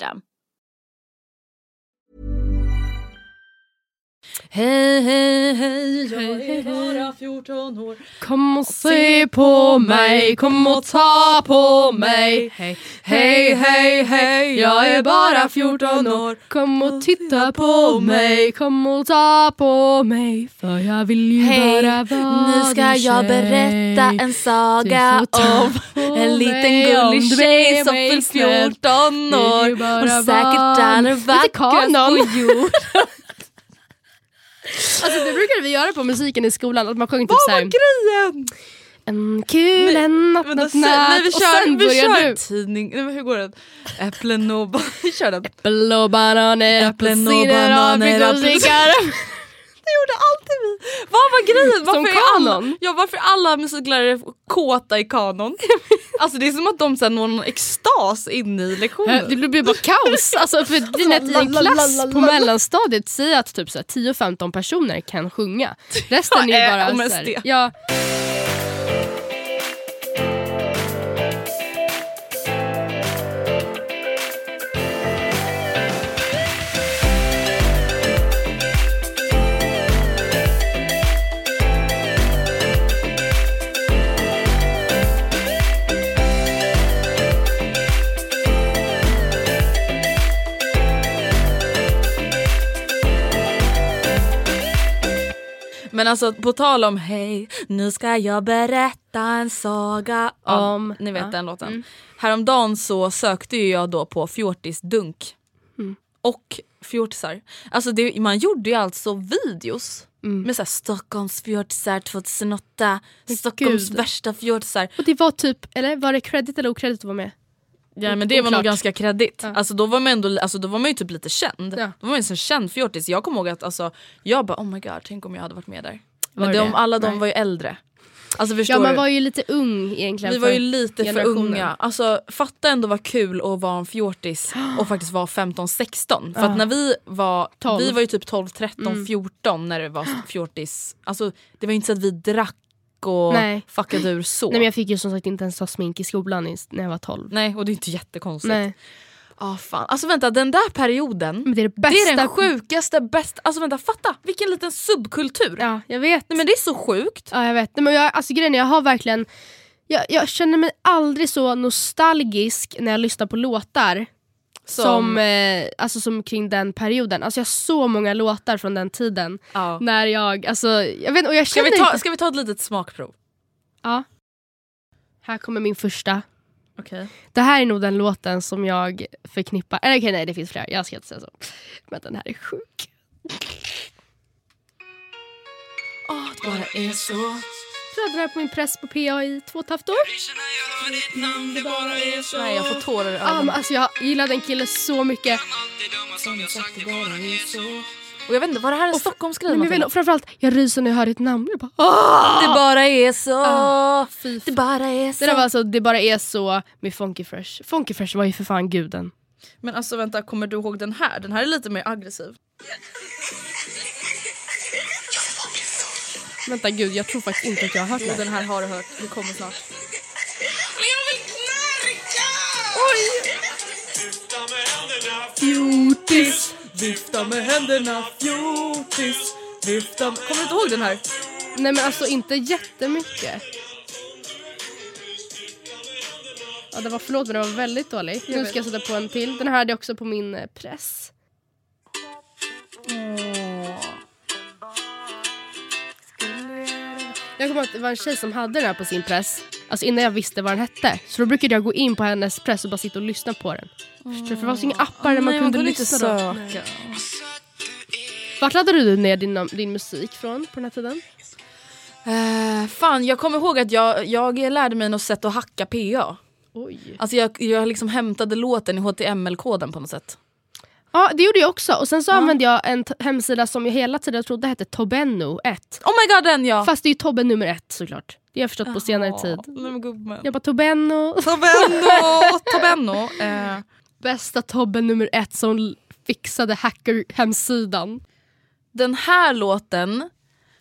system. Hej, hej, hej, jag är bara 14 år. Kom och se på mig, kom och ta på mig. Hej, hej, hej, hej, jag är bara 14 år. Kom och titta på mig, kom och ta på mig. För jag vill ju Hej, bara vara nu ska jag berätta en saga om en liten gullig tjej som snällt. 14 Vill ju år och säkert är vackrast på jord. Alltså det brukade vi göra på musiken i skolan, att man sjöng typ Vad såhär var grejen? En kul en natt, natt, natt och kör, sen vi börjar kör du. tidning. Nej, men hur går den? Äpplen och. Vi kör den. Äppel och bananer, Äpplen och apelsiner. Det gjorde alltid vi. Vad var grejen? Som Varför alla, kanon. ja, varför alla musiklärare kåta i kanon? Alltså det är som att de sen når någon extas inne i lektionen. Det blir bara kaos. Alltså för att i en klass på mellanstadiet säger att typ så här 10-15 personer kan sjunga. Resten Ja, är eh, bara om så här, ja, Men alltså på tal om hej, nu ska jag berätta en saga om... Om- Ni vet ja. den låten. Mm. Häromdagen så sökte ju jag då på fjortisdunk. Mm. Och fjortisar. Alltså det, man gjorde ju alltså videos. Mm. Med såhär Stockholms fjortisar 2008, Stockholms gud. värsta fjortisar. och det var typ, eller var det credit eller okredit att vara med? Ja men det var nog Oklart. ganska kreddigt. Ja. Alltså, då, var man ändå, alltså, då var man ju typ lite känd. Ja. Då var man ju en känd fjortis. Jag kommer ihåg att alltså, jag bara oh my god tänk om jag hade varit med där. Var Men de, alla de var ju äldre. Alltså förstår Ja man var ju lite ung egentligen. Vi var ju lite för unga. Alltså, fatta ändå vad kul att vara en fjortis och faktiskt vara 15-16. För att när vi var, 12. vi var ju typ 12, 13, Mm. 14 när det var fjortis. Alltså det var ju inte så att vi drack och Nej. fuckade ur så. Nej men jag fick ju som sagt inte ens ta smink i skolan i, när jag var 12. Nej och det är inte jättekonstigt. Nej. Ah, fan. Alltså vänta den där perioden, Men det är det det bästa. är den sjukaste, bästa, alltså vänta fatta vilken liten subkultur. Ja jag vet. Nej men det är så sjukt. Ja jag vet. Nej, men jag, alltså, grejen är, jag har verkligen jag, jag känner mig aldrig så nostalgisk när jag lyssnar på låtar som, eh, alltså, som kring den perioden. Alltså, jag har så många låtar från den tiden. ja. När jag, alltså, jag vet, och jag ska, vi ta, ska vi ta ett litet smakprov? Ja. Här kommer min första. Okej. Det här är nog den låten som jag förknippar... Eller okej nej det finns fler, jag ska inte säga så. Men den här är sjuk. Åh, det bara är så. Jag drar på min press på PA i två taftor. Nej jag får tårar i Ah, ögonen. alltså, jag gillade en kille så mycket. Och jag vet inte, var det här en Stockholmsgrej? Men jag vet, framförallt, jag ryser när jag hör ditt namn. Jag bara, ah! Det bara är så. Ah, Det bara är så. Det där var alltså Det bara är så med Funky Fresh. Funky Fresh var ju för fan guden. Men alltså vänta, kommer du ihåg den här? Den här är lite mer aggressiv. Vänta gud, jag tror faktiskt inte att jag har hört Jo, den. den här har du hört. Det kommer snart. Fjortis, vifta med händerna, fjortis, vifta med... Kommer du inte ihåg den här? Nej men alltså inte jättemycket. Ja, det var förlåt men den var väldigt dålig. Nu ska jag sätta på en till. Den här hade jag också på min eh, press. Jag kommer ihåg att det var en tjej som hade den här på sin press. Alltså innan jag visste vad den hette. Så då brukade jag gå in på hennes press och bara sitta och lyssna på den. Du? För det fanns inga appar där man Nej, kunde lyssna inte då. söka. Vart laddade du ner din, din musik från på den här tiden? Eh, fan, jag kommer ihåg att jag, jag lärde mig något sätt att hacka PA. Oj. Alltså jag, jag liksom hämtade låten i HTML-koden på något sätt. Ja det gjorde jag också och sen så använde jag en hemsida som jag hela tiden trodde hette Tobenno 1. Oh my god den ja! Fast det är ju Tobbe nummer ett såklart. Det har jag förstått på senare tid. Jag bara Tobenno, Tobenno! Tobenno. Eh, bästa Tobbe nummer ett som fixade hacker-hemsidan. den här låten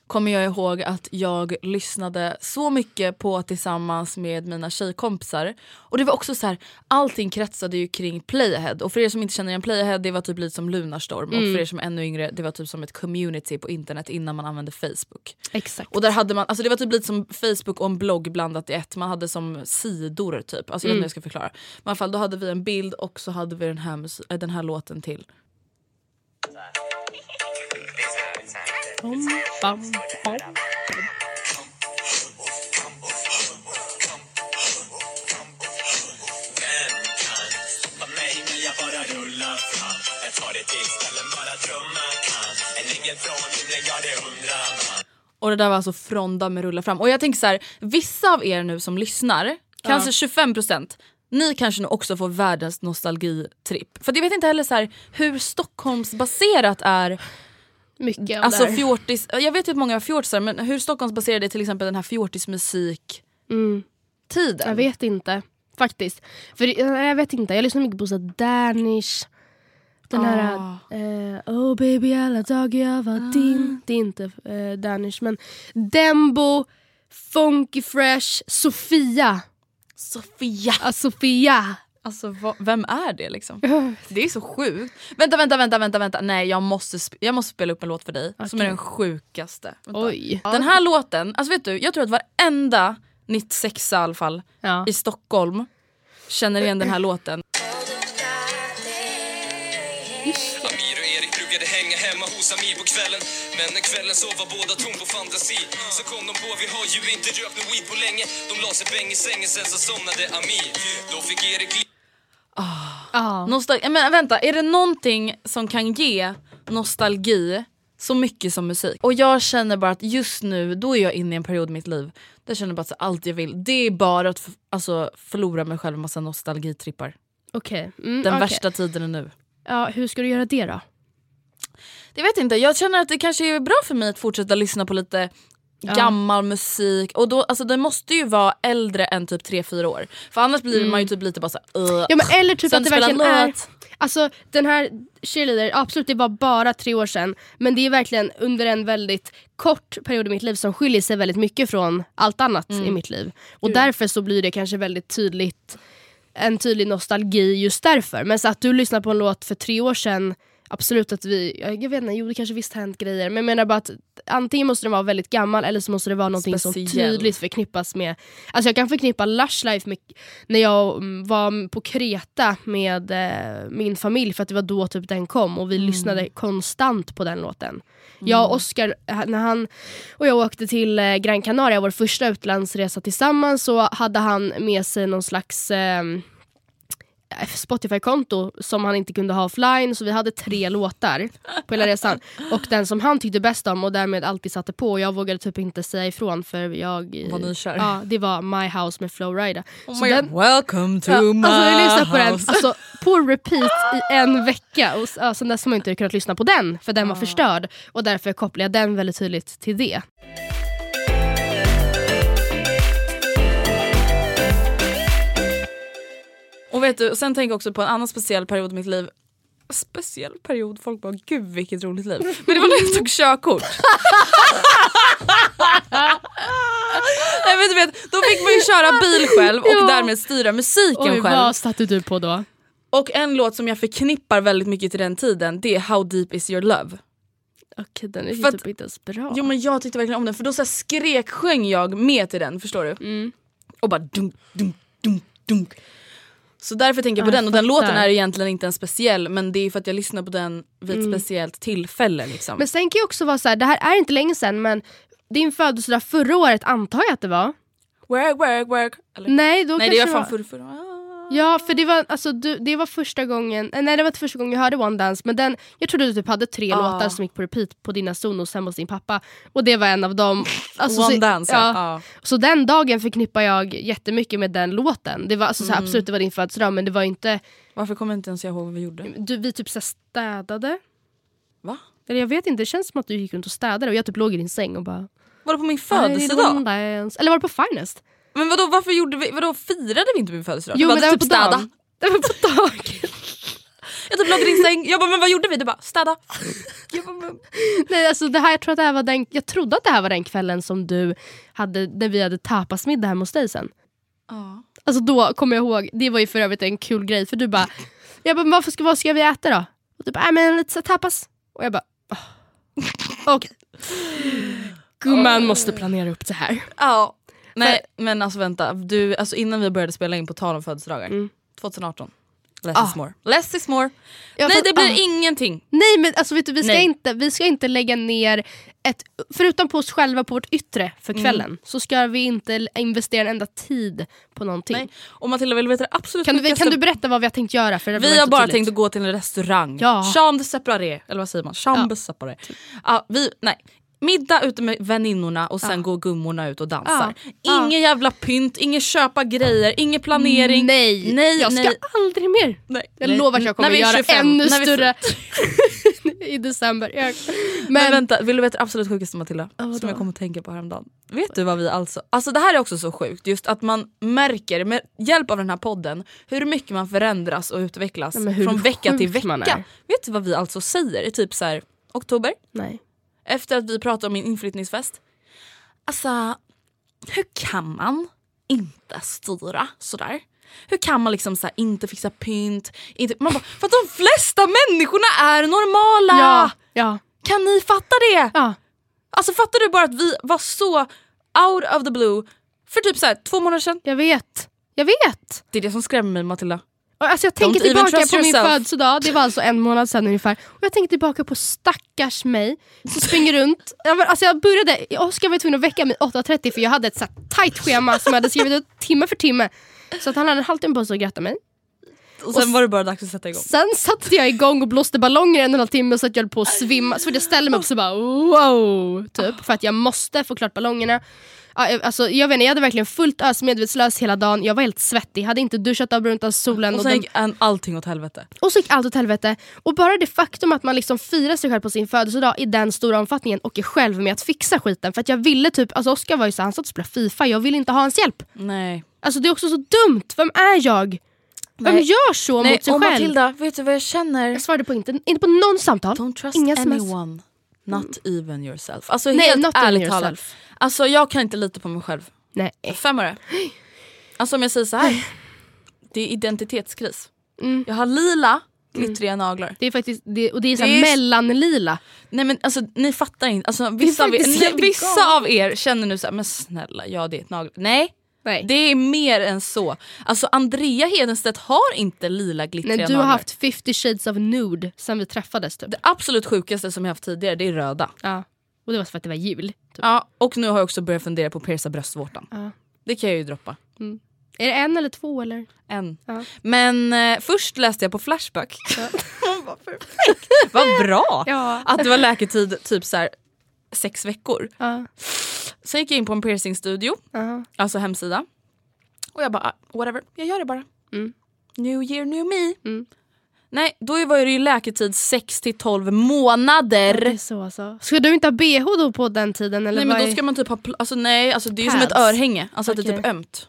kommer jag ihåg att jag lyssnade så mycket på tillsammans med mina tjejkompisar. Och det var också så här, allting kretsade ju kring Playahead. Och för er som inte känner igen Playahead, det var typ lite som Lunarstorm. Och för er som är ännu yngre, det var typ som ett community på internet innan man använde Facebook. Exakt. Och där hade man, alltså det var typ lite som Facebook och en blogg blandat i ett. Man hade som sidor typ. Alltså jag vet inte hur jag ska förklara. Men i alla fall då hade vi en bild och så hade vi den här, äh, den här låten till. Bom, bam, bam. Och det där var alltså från Damme rulla fram. Och jag tänker så här, vissa av er nu som lyssnar, kanske 25% ni kanske nu också får världens nostalgitripp. För jag vet inte heller så här, hur Stockholmsbaserat är Mycket av Alltså det här. fjortis, jag vet ju att många har fjortisar men hur Stockholmsbaserad är till exempel den här fjortismusik Mm. tiden? Jag vet inte faktiskt. För det- jag vet inte, jag lyssnar mycket på så Danish. Den här Ah. eh, Oh baby alla dagar jag var din. Det är inte eh, Danish men Dembo, Funky Fresh, Sofia. Sofia! Ah, Sofia. Alltså vad, vem är det liksom? Det är så sjukt. Vänta, vänta, vänta, vänta, vänta. Nej jag måste, jag måste spela upp en låt för dig som är den sjukaste. Vänta. Oj. Den här låten, alltså vet du, jag tror att varenda 96 i alla fall Ja. i Stockholm känner igen den här låten. Hos Amir på kvällen Men när kvällen så var båda tom på fantasi Så kom de på, vi har ju inte rökt med weed på länge De la sig bäng i sängen, sen så somnade Amir Då fick Erik Ja. Nostal- men vänta, är det någonting som kan ge nostalgi så mycket som musik? Och jag känner bara att just nu, då är jag inne i en period i mitt liv där jag känner bara att allt jag vill, det är bara att alltså, förlora mig själv en massa nostalgitrippar. Okej. Mm, Den okej. värsta tiden är nu. Ja, hur ska du göra det då? Jag vet inte, jag känner att det kanske är bra för mig att fortsätta lyssna på lite gammal musik. Och då, alltså, den måste ju vara äldre än typ 3-4 år. För annars blir man ju typ lite bara såhär uh. Ja men eller typ att det verkligen är... Alltså den här cheerleader, absolut det var bara tre år sedan. Men det är verkligen under en väldigt kort period i mitt liv som skiljer sig väldigt mycket från allt annat Mm. i mitt liv. Och därför så blir det kanske väldigt tydligt, en tydlig nostalgi just därför. Men så att du lyssnar på en låt för tre år sedan, absolut att vi, jag vet inte, jo det kanske visst hänt grejer. Men jag menar bara att antingen måste den vara väldigt gammal eller så måste det vara någonting som tydligt förknippas med... Alltså jag kan förknippa Lush Life med när jag mm, var på Kreta med eh, min familj för att det var då typ den kom och vi Mm. lyssnade konstant på den låten. Jag och Oscar, eh, när han och jag åkte till eh, Gran Canaria, vår första utlandsresa tillsammans, så hade han med sig någon slags eh, Spotify-konto som han inte kunde ha offline så vi hade tre låtar på hela resan. Och den som han tyckte bäst om och därmed alltid satte på och jag vågade typ inte säga ifrån för jag... Var nykär? Ja, det var My House med Flowrida. Oh my den-. Welcome to Ja, my alltså jag lyssnade på den house. alltså, på repeat i en vecka och ja, sen dess har man inte kunnat lyssna på den för den var förstörd och därför kopplar jag den väldigt tydligt till det. Och vet du, sen tänker jag också på en annan speciell period i mitt liv. Speciell period? Folk bara gud vilket roligt liv. Men det var när jag tog körkort. Nej, men du vet, då fick man ju köra bil själv och Ja. därmed styra musiken Oj, själv. vad satte du på då? Och en låt som jag förknippar väldigt mycket till den tiden det är How deep is your love. Okej, den är För typ inte ens bra. Jo men jag tyckte verkligen om den för då så här skrek sjöng jag med till den, förstår du? Mm. Och bara dum, dum, dum, dunk. Så därför tänker jag på Ja, den och jag den låten är egentligen inte en speciell men det är för att jag lyssnar på den vid ett speciellt tillfälle. Liksom. Men sen kan ju också vara så här, det här är inte länge sedan men din födelsedag förra året antar jag att det var. work, work, work. Eller? Nej, då Nej det kanske var det fan förr, förr. Ah. Ja, för det var, alltså, du, det var första gången, eh, nej det var inte första gången jag hörde One Dance men den, jag trodde du typ hade tre Ah. låtar som gick på repeat på dina sonos hemma hos din pappa. Och det var en av dem. Alltså, One så, Dance ja. ja. Så den dagen förknippar jag jättemycket med den låten. Det var alltså, så här, Mm. absolut det var din födelsedag men det var inte, Varför kommer jag inte ens ihåg vad vi gjorde? du, vi typ så städade. Va? Eller jag vet inte, det känns som att du gick runt och städade och jag typ låg i din säng och bara Var det på min födelsedag? Eller var det på Finest? Men vadå varför gjorde vi, vadå firade vi inte min födelsedag? Jo Du men bara, det var typ städa. Det var på dagen. Jag typ låg i din säng, jag bara men vad gjorde vi? Du bara städa. Jag bara, men... Nej, alltså det här, jag, tror att det här var den, jag trodde att det här var den kvällen som du hade när vi hade tapasmiddag hemma hos dig sen. Ja. Alltså då kommer jag ihåg, det var ju för övrigt en kul grej för du bara, jag bara varför ska, vad ska vi äta då? Och du bara, äh, men lite så tapas. Och jag bara, oh. okej. Gumman måste planera upp det här. Ja. Nej men alltså vänta, du, alltså innan vi började spela in på tal om födelsedagar, Mm. 2018. Less Ah. is more. Less is more. Ja, Nej för- det blir ah. ingenting. Nej men alltså vet du, vi ska, Nej. inte, vi ska inte lägga ner ett, förutom på oss själva på vårt yttre för kvällen, så ska vi inte investera en enda tid på någonting. Nej. Och Matilda vill veta absolut Kan, du, kan du berätta vad vi har tänkt göra? För Vi har bara tydligt. tänkt att gå till en restaurang. Ja. Chambre séparée, eller vad säger man? Chambre Ja. séparée. Ja, vi, nej. Middag ute med väninnorna och sen går gummorna ut och dansar. Ja. Ingen jävla pynt, ingen köpa grejer, ingen planering. Nej, nej, jag ska nej. aldrig mer. Nej. Jag Nej. lovar att jag kommer göra 25, ännu större i december. Men, men, vänta, vill du veta det absolut sjukaste Matilda? Ja, som jag kom att tänka på häromdagen. Vet du vad vi alltså... Alltså det här är också så sjukt, just att man märker med hjälp av den här podden hur mycket man förändras och utvecklas Ja, från vecka till vecka. Vet du vad vi alltså säger i typ så här, oktober? nej. Efter att vi pratade om min inflyttningsfest. Alltså, hur kan man inte styra sådär? Hur kan man liksom så inte fixa pynt? Inte, man bara, för att de flesta människorna är normala! Ja, ja, Kan ni fatta det? ja. Alltså fattar du bara att vi var så out of the blue för typ så här, två månader sedan? Jag vet. Jag vet. Det är det som skrämmer mig Matilda. Och Alltså jag tänker Don't tillbaka på min födelsedag, det var alltså en månad sedan ungefär. Och jag tänker tillbaka på stackars mig som springer runt. Alltså jag började, Oskar var tvungen att väcka mig 8.30 för jag hade ett så tajt schema som jag hade skrivit ut timme för timme. Så att han hade en halvtimme på sig att gratta mig. Och sen var det bara dags att sätta igång. Sen satte jag igång och blåste ballonger en och en halv timme så att jag höll på att svimma. Så jag ställde mig upp så bara wow, typ. För att jag måste få klart ballongerna. Jag- alltså, jag vet inte, jag hade verkligen fullt ös medvetslös hela dagen. Jag var helt svettig, hade inte duschat av brunt av solen. Och Och, sen den, gick allting åt helvete. och så gick allt åt helvete. Och bara det faktum att man liksom firar sig själv på sin födelsedag i den stora omfattningen och är själv med att fixa skiten. För att jag ville typ, alltså Oskar var ju så han satt och spelade FIFA, jag ville inte ha hans hjälp. Nej. Alltså det är också så dumt, vem är jag? Vem Nej. gör så Nej mot sig och själv? Matilda, vet du vad jag känner? Jag svarade på inte, inte på någon samtal. Don't trust Inga sms. Not even yourself. Alltså Nej, helt ärligt talat. Alltså jag kan inte lita på mig själv. Nej. Fem öre. Alltså om jag säger så här. Det är identitetskris. Mm. Jag har lila glittriga naglar. Det är faktiskt, det, och det är, så Det är- mellanlila. Nej men alltså ni fattar inte. Alltså, vissa, av er, ni, vissa av er känner nu så här, men snälla ja det är ett nagel. Nej. Nej. Det är mer än så. Alltså Andrea Hedenstedt har inte lila glittriga Nej, du har naglar. haft 50 shades of nude sen vi träffades typ. Det absolut sjukaste som jag haft tidigare det är röda. Ja. Och det var för att det var jul. Typ. Ja, och nu har jag också börjat fundera på att pierca bröstvårtan. Ja. Det kan jag ju droppa. Är det en eller två eller? En. Ja. Men eh, först läste jag på Flashback. Perfekt! Vad bra! Ja. Att det var läketid typ så här sex veckor. Ja. Sen gick jag in på en piercingstudio, Ja. alltså hemsida. Och jag bara, ah, whatever, jag gör det bara. Mm. New year, new me. Mm. Nej, då var det ju läketid 6 till 12 månader. Det är så alltså. Ska du inte ha bh då på den tiden? Eller Nej men då är- ska man typ ha, alltså nej alltså det är ju som ett örhänge, alltså att det är typ ömt.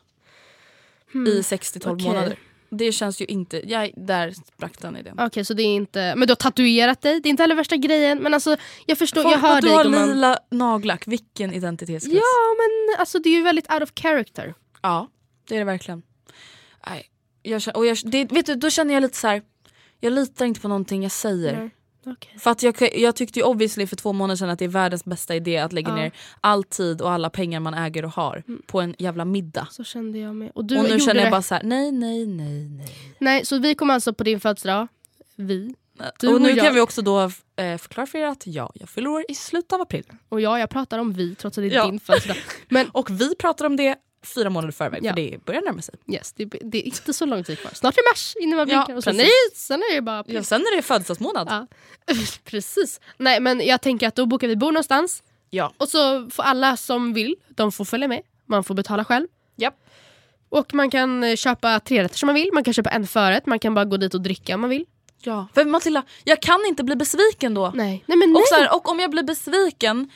I 6 till 12 Okej. månader. Det känns ju inte, jag, där sprack den idén. Okej så det är inte, men du har tatuerat dig, det är inte heller värsta grejen men alltså jag förstår, jag Folk, hör att du dig har gumman. lila nagellack, vilken identitetskris. Ja men alltså det är ju väldigt out of character. Ja, det är det verkligen. Nej, jag, och jag, det, vet du, då känner jag lite så här. jag litar inte på någonting jag säger. Nej. Okej. För att jag, jag tyckte ju obviously för två månader sedan att det är världens bästa idé att lägga Ja. ner all tid och alla pengar man äger och har på en jävla middag. Så kände jag med. Och du och nu känner jag bara så här: nej nej nej nej. Nej, så vi kommer alltså på din födelsedag. Vi. Du och nu jag. kan vi också då eh, förklara för er att ja, jag fyller år i slutet av april. Och ja, jag pratar om vi trots att det är Ja. din födelsedag. Men Och vi pratar om det fyra månader i förväg Ja. för det börjar närma sig. yes, det, det är inte så lång tid kvar. Snart är mars innan man Ja, och sen, nej, sen är det bara. Ja, sen är det födelsedagsmånad. Ja. Precis. Nej men jag tänker att då bokar vi bord någonstans. Ja. Och så får alla som vill, de får följa med. Man får betala själv. Japp. Och man kan eh, köpa tre rätter som man vill. Man kan köpa en förrätt. Man kan bara gå dit och dricka om man vill. Ja. För Matilda, jag kan inte bli besviken då. Nej, nej men nej. Och, här, och om jag blir besviken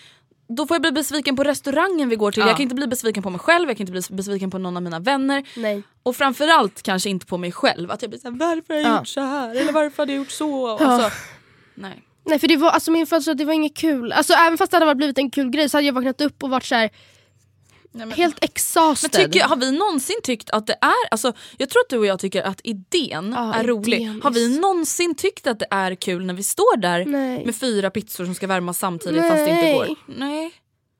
då får jag bli besviken på restaurangen vi går till. Ja. Jag kan inte bli besviken på mig själv, jag kan inte bli besviken på någon av mina vänner. nej. Och framförallt kanske inte på mig själv. Att jag blir såhär, varför har jag Ja. gjort så här? Eller varför har jag gjort så? Ja. Alltså, nej. Nej för det var, alltså min födelsedag det var inget kul. Alltså även fast det hade blivit en kul grej så hade jag vaknat upp och varit så här nej men, helt men exhausted. tycker, har vi någonsin tyckt att det är, alltså, jag tror att du och jag tycker att idén Ja, är rolig. idén Har vi någonsin tyckt att det är kul när vi står där Nej. med fyra pizzor som ska värmas samtidigt fast det inte Nej. går? Nej.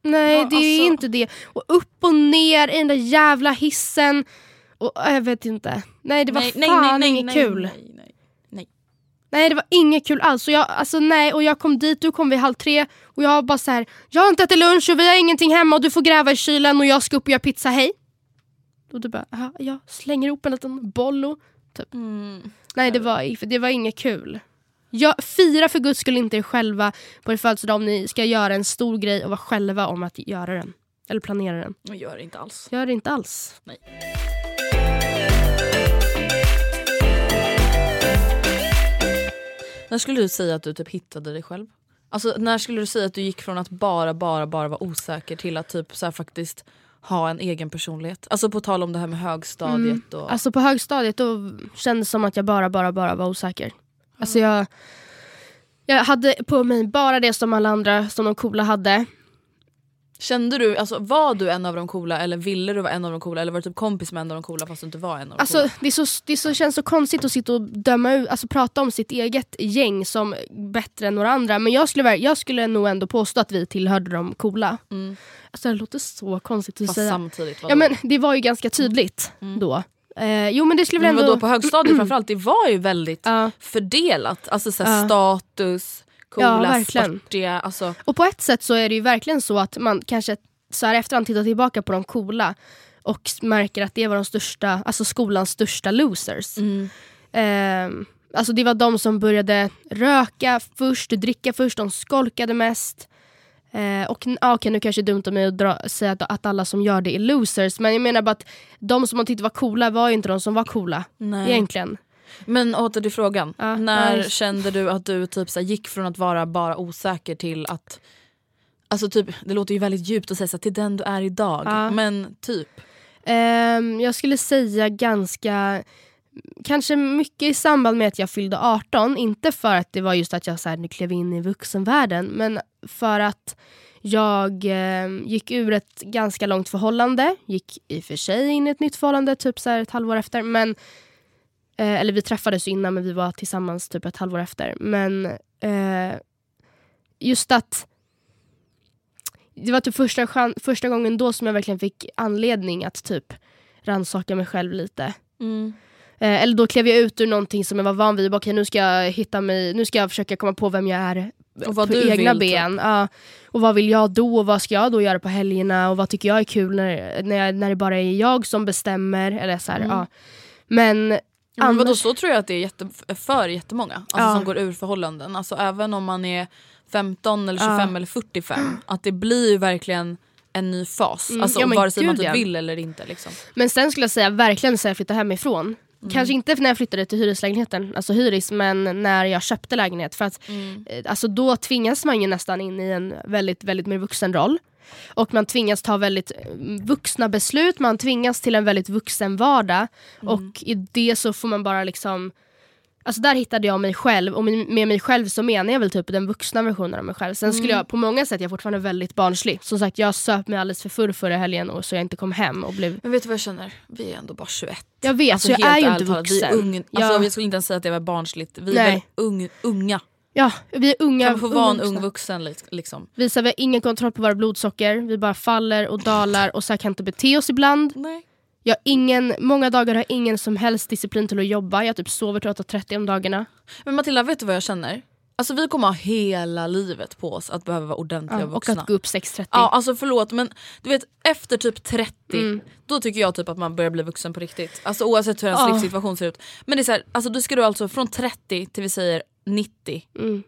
Nej Ja, det är alltså- inte det. Och upp och ner i den där jävla hissen. Och jag vet inte. Nej det var nej, fan nej, nej, inget nej, kul. Nej, det var inget kul alls. Och jag, alltså, nej, och jag kom dit, du kom vid halv tre och jag bara så här. Jag har inte ätit lunch och vi har ingenting hemma och du får gräva i kylen och jag ska upp och göra pizza, hej. Och du bara, "Aha, jag slänger ihop en liten bollo. Typ. Mm. Nej det var, det var inget kul. Jag, fira för guds skull inte er själva på er födelsedag om ni ska göra en stor grej och vara själva om att göra den. Eller planera den. Jag gör det inte alls. Gör det inte alls. Nej. När skulle du säga att du typ hittade dig själv? Alltså när skulle du säga att du gick från att bara bara bara vara osäker till att typ så faktiskt ha en egen personlighet? Alltså på tal om det här med högstadiet och... Alltså på högstadiet då kändes det som att jag bara, bara, bara var osäker. Alltså jag, jag hade på mig bara det som alla andra som de coola hade. Kände du, alltså var du en av de coola eller ville du vara en av de coola eller var du typ kompis med en av de coola fast du inte var en av de Alltså coola? det, så, det så, känns så konstigt att sitta och döma ut, alltså prata om sitt eget gäng som bättre än några andra. Men jag skulle, jag skulle nog ändå påstå att vi tillhörde de coola. Mm. Alltså det låter så konstigt att Fast säga. samtidigt var Ja men det var ju ganska tydligt då. Eh, jo men det skulle väl Men ändå... vadå på högstadiet framförallt, det var ju väldigt Ja. fördelat. Alltså såhär Ja. status, Ja, coola, verkligen. sportiga. Alltså, Och på ett sätt så är det ju verkligen så att man kanske så här efterhand tittar tillbaka på de coola och märker att det var de största, alltså skolans största losers. mm. Ehm, alltså det var de som började röka först, dricka först, de skolkade mest. Eh, och ja, okej, nu kanske det är dumt av mig att dra, säga att, att alla som gör det är losers, men jag menar bara att de som man tyckte var coola var ju inte de som var coola Nej. egentligen. Men åter till frågan. Ja, När just- kände du att du typ så gick från att vara bara osäker till att Alltså typ, det låter ju väldigt djupt att säga så här, till den du är idag. Ja. Men typ. Ehm, jag skulle säga ganska, kanske mycket i samband med att jag fyllde 18. Inte för att det var just att jag så här, nu klev in i vuxenvärlden, men för att jag eh, gick ur ett ganska långt förhållande. Gick i och för sig in i ett nytt förhållande typ så ett halvår efter. Men, eh, eller vi träffades innan men vi var tillsammans typ ett halvår efter. Men eh, just att det var typ första, chan- första gången då som jag verkligen fick anledning att typ rannsaka mig själv lite. Mm. Eh, eller då klev jag ut ur någonting som jag var van vid. Bara, Okej, nu ska jag hitta mig, nu ska jag försöka komma på vem jag är Och vad på du egna vill, typ. ben. Ja. Och vad vill jag då? Och vad ska jag då göra på helgerna? Och vad tycker jag är kul när, när, jag, när det bara är jag som bestämmer? Eller så här, Mm. ja. Men, Ja, men vadå, så tror jag att det är jätte, för jättemånga alltså, Ja. som går ur förhållanden. Alltså, även om man är 15 eller Ja. 25 eller 45. Att det blir verkligen en ny fas. Mm, Alltså, ja, vare sig man typ ja. vill eller inte. Liksom. men sen skulle jag säga verkligen sen jag flyttade hemifrån. Mm. Kanske inte när jag flyttade till hyreslägenheten, alltså hyris, men när jag köpte lägenhet. För att Mm. eh, alltså då tvingas man ju nästan in i en väldigt, väldigt mer vuxen roll. Och man tvingas ta väldigt eh, vuxna beslut, man tvingas till en väldigt vuxen vardag. Mm. Och i det så får man bara liksom Alltså där hittade jag mig själv och med mig själv så menar jag väl typ den vuxna versionen av mig själv. Sen Mm. skulle jag på många sätt, jag är fortfarande väldigt barnslig. Som sagt jag söp mig alldeles för full förra helgen och så jag inte kom hem och blev... Men vet du vad jag känner? Vi är ändå bara 21. Jag vet, Alltså, så jag är ju inte vuxen. Vi är ung, alltså, Jag- Jag skulle inte ens säga att det var barnsligt. Vi är Nej. väl ung, unga. Ja, vi är unga. Kan man få vara en ung vuxen li- liksom? Vi, så här, vi har ingen kontroll på våra blodsocker, vi bara faller och dalar och så här kan inte bete oss ibland. Nej. Jag ingen, många dagar har ingen som helst disciplin till att jobba. Jag typ sover till 8.30 om dagarna. Men Matilda, vet du vad jag känner? Alltså vi kommer ha hela livet på oss att behöva vara ordentliga Ja, och vuxna. att gå upp 6.30. Ja alltså förlåt men du vet efter typ 30 Mm. då tycker jag typ att man börjar bli vuxen på riktigt. Alltså oavsett hur ens Ja. livssituation ser ut. Men det är så här, alltså då ska du alltså från 30 till vi säger 90. Mm.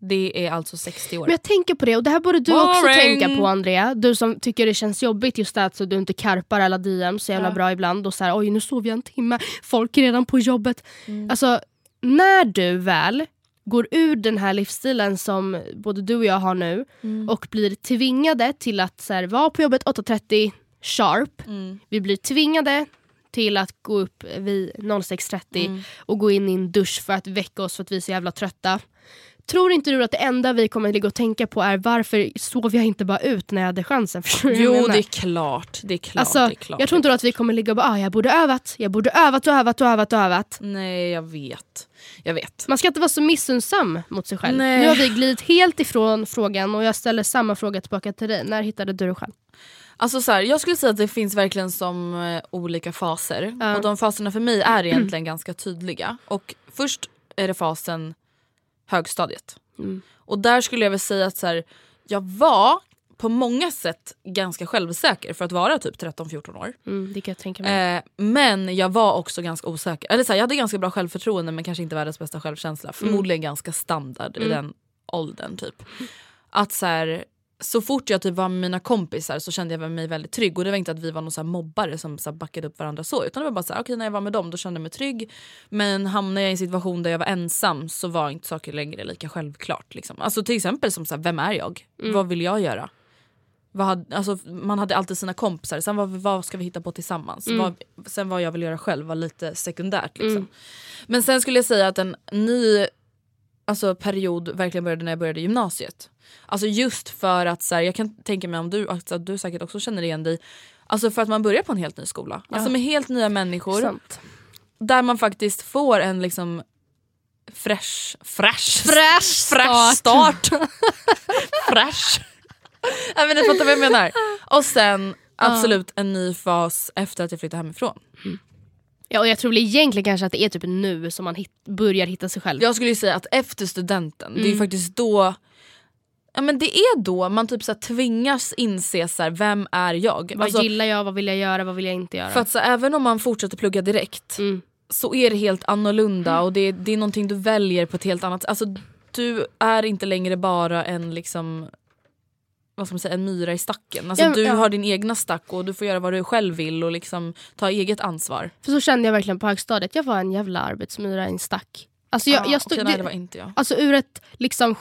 Det är alltså 60 år. Men jag tänker på det och det här borde du också Boring. tänka på Andrea. Du som tycker det känns jobbigt just det att så du inte karpar alla DM så jävla Ja. bra ibland och så här, oj nu sov jag en timme, folk är redan på jobbet. Mm. Alltså när du väl går ur den här livsstilen som både du och jag har nu Mm. och blir tvingade till att så här, vara på jobbet 8.30 sharp. Mm. Vi blir tvingade till att gå upp vid 06.30 Mm. och gå in i en dusch för att väcka oss för att vi är så jävla trötta. Tror inte du att det enda vi kommer ligga och tänka på är varför sov jag inte bara ut när jag hade chansen? Förstår jag Jo det är klart. Det är klart. alltså, det är klart jag tror inte att vi kommer ligga och bara ah, jag borde övat, jag borde övat och övat och övat och övat. Nej jag vet. Jag vet. Man ska inte vara så missunnsam mot sig själv. Nej. Nu har vi glidit helt ifrån frågan och jag ställer samma fråga tillbaka till dig. När hittade du dig själv? Alltså så här, jag skulle säga att det finns verkligen som eh, olika faser. Ja. Och de faserna för mig är egentligen ganska tydliga. Och först är det fasen högstadiet. Mm. Och där skulle jag väl säga att så här, jag var på många sätt ganska självsäker för att vara typ 13-14 år. Mm, det kan jag tänka mig. Eh, men jag var också ganska osäker. Eller så här, jag hade ganska bra självförtroende men kanske inte världens bästa självkänsla. Förmodligen ganska standard i den åldern. typ. Att så här, så fort jag typ var med mina kompisar så kände jag mig väldigt trygg. Och det var inte att vi var någon så mobbare som så här backade upp varandra så. Utan det var bara så här, okej när jag var med dem då kände jag mig trygg. Men hamnade jag i en situation där jag var ensam så var inte saker längre lika självklart. Liksom. Alltså till exempel som så här, vem är jag? Vad vill jag göra? Vad hade, alltså, man hade alltid sina kompisar, sen vad, vad ska vi hitta på tillsammans? Vad, sen vad jag vill göra själv var lite sekundärt. Liksom. Men sen skulle jag säga att en ny alltså, period verkligen började när jag började gymnasiet. Alltså just för att, så här, jag kan tänka mig om du, alltså, du säkert också känner igen dig, alltså för att man börjar på en helt ny skola. Alltså med helt nya människor. Sant. Där man faktiskt får en liksom fresh, fresh, Fresh fresh start. fresh. Jag inte, fattar vad jag menar. Och sen absolut en ny fas efter att jag flyttade hemifrån. Ja, och jag tror väl egentligen kanske att det är typ nu som man hit, börjar hitta sig själv. Jag skulle ju säga att efter studenten, det är Mm. faktiskt då Ja, men det är då man typ så här tvingas inse så här, vem är jag? vad Alltså, gillar jag, vad vill jag göra, vad vill jag inte göra? för att så, även om man fortsätter plugga direkt Mm. så är det helt annorlunda och det, det är någonting du väljer på ett helt annat Alltså du är inte längre bara en liksom vad ska man säga, en myra i stacken. Alltså, Ja, du ja. har din egna stack och du får göra vad du själv vill och liksom ta eget ansvar. För så kände jag verkligen på högstadiet, jag var en jävla arbetsmyra i en stack. Alltså, jag, Ja, jag stod, nej, det- det var inte jag. Alltså ur ett liksom,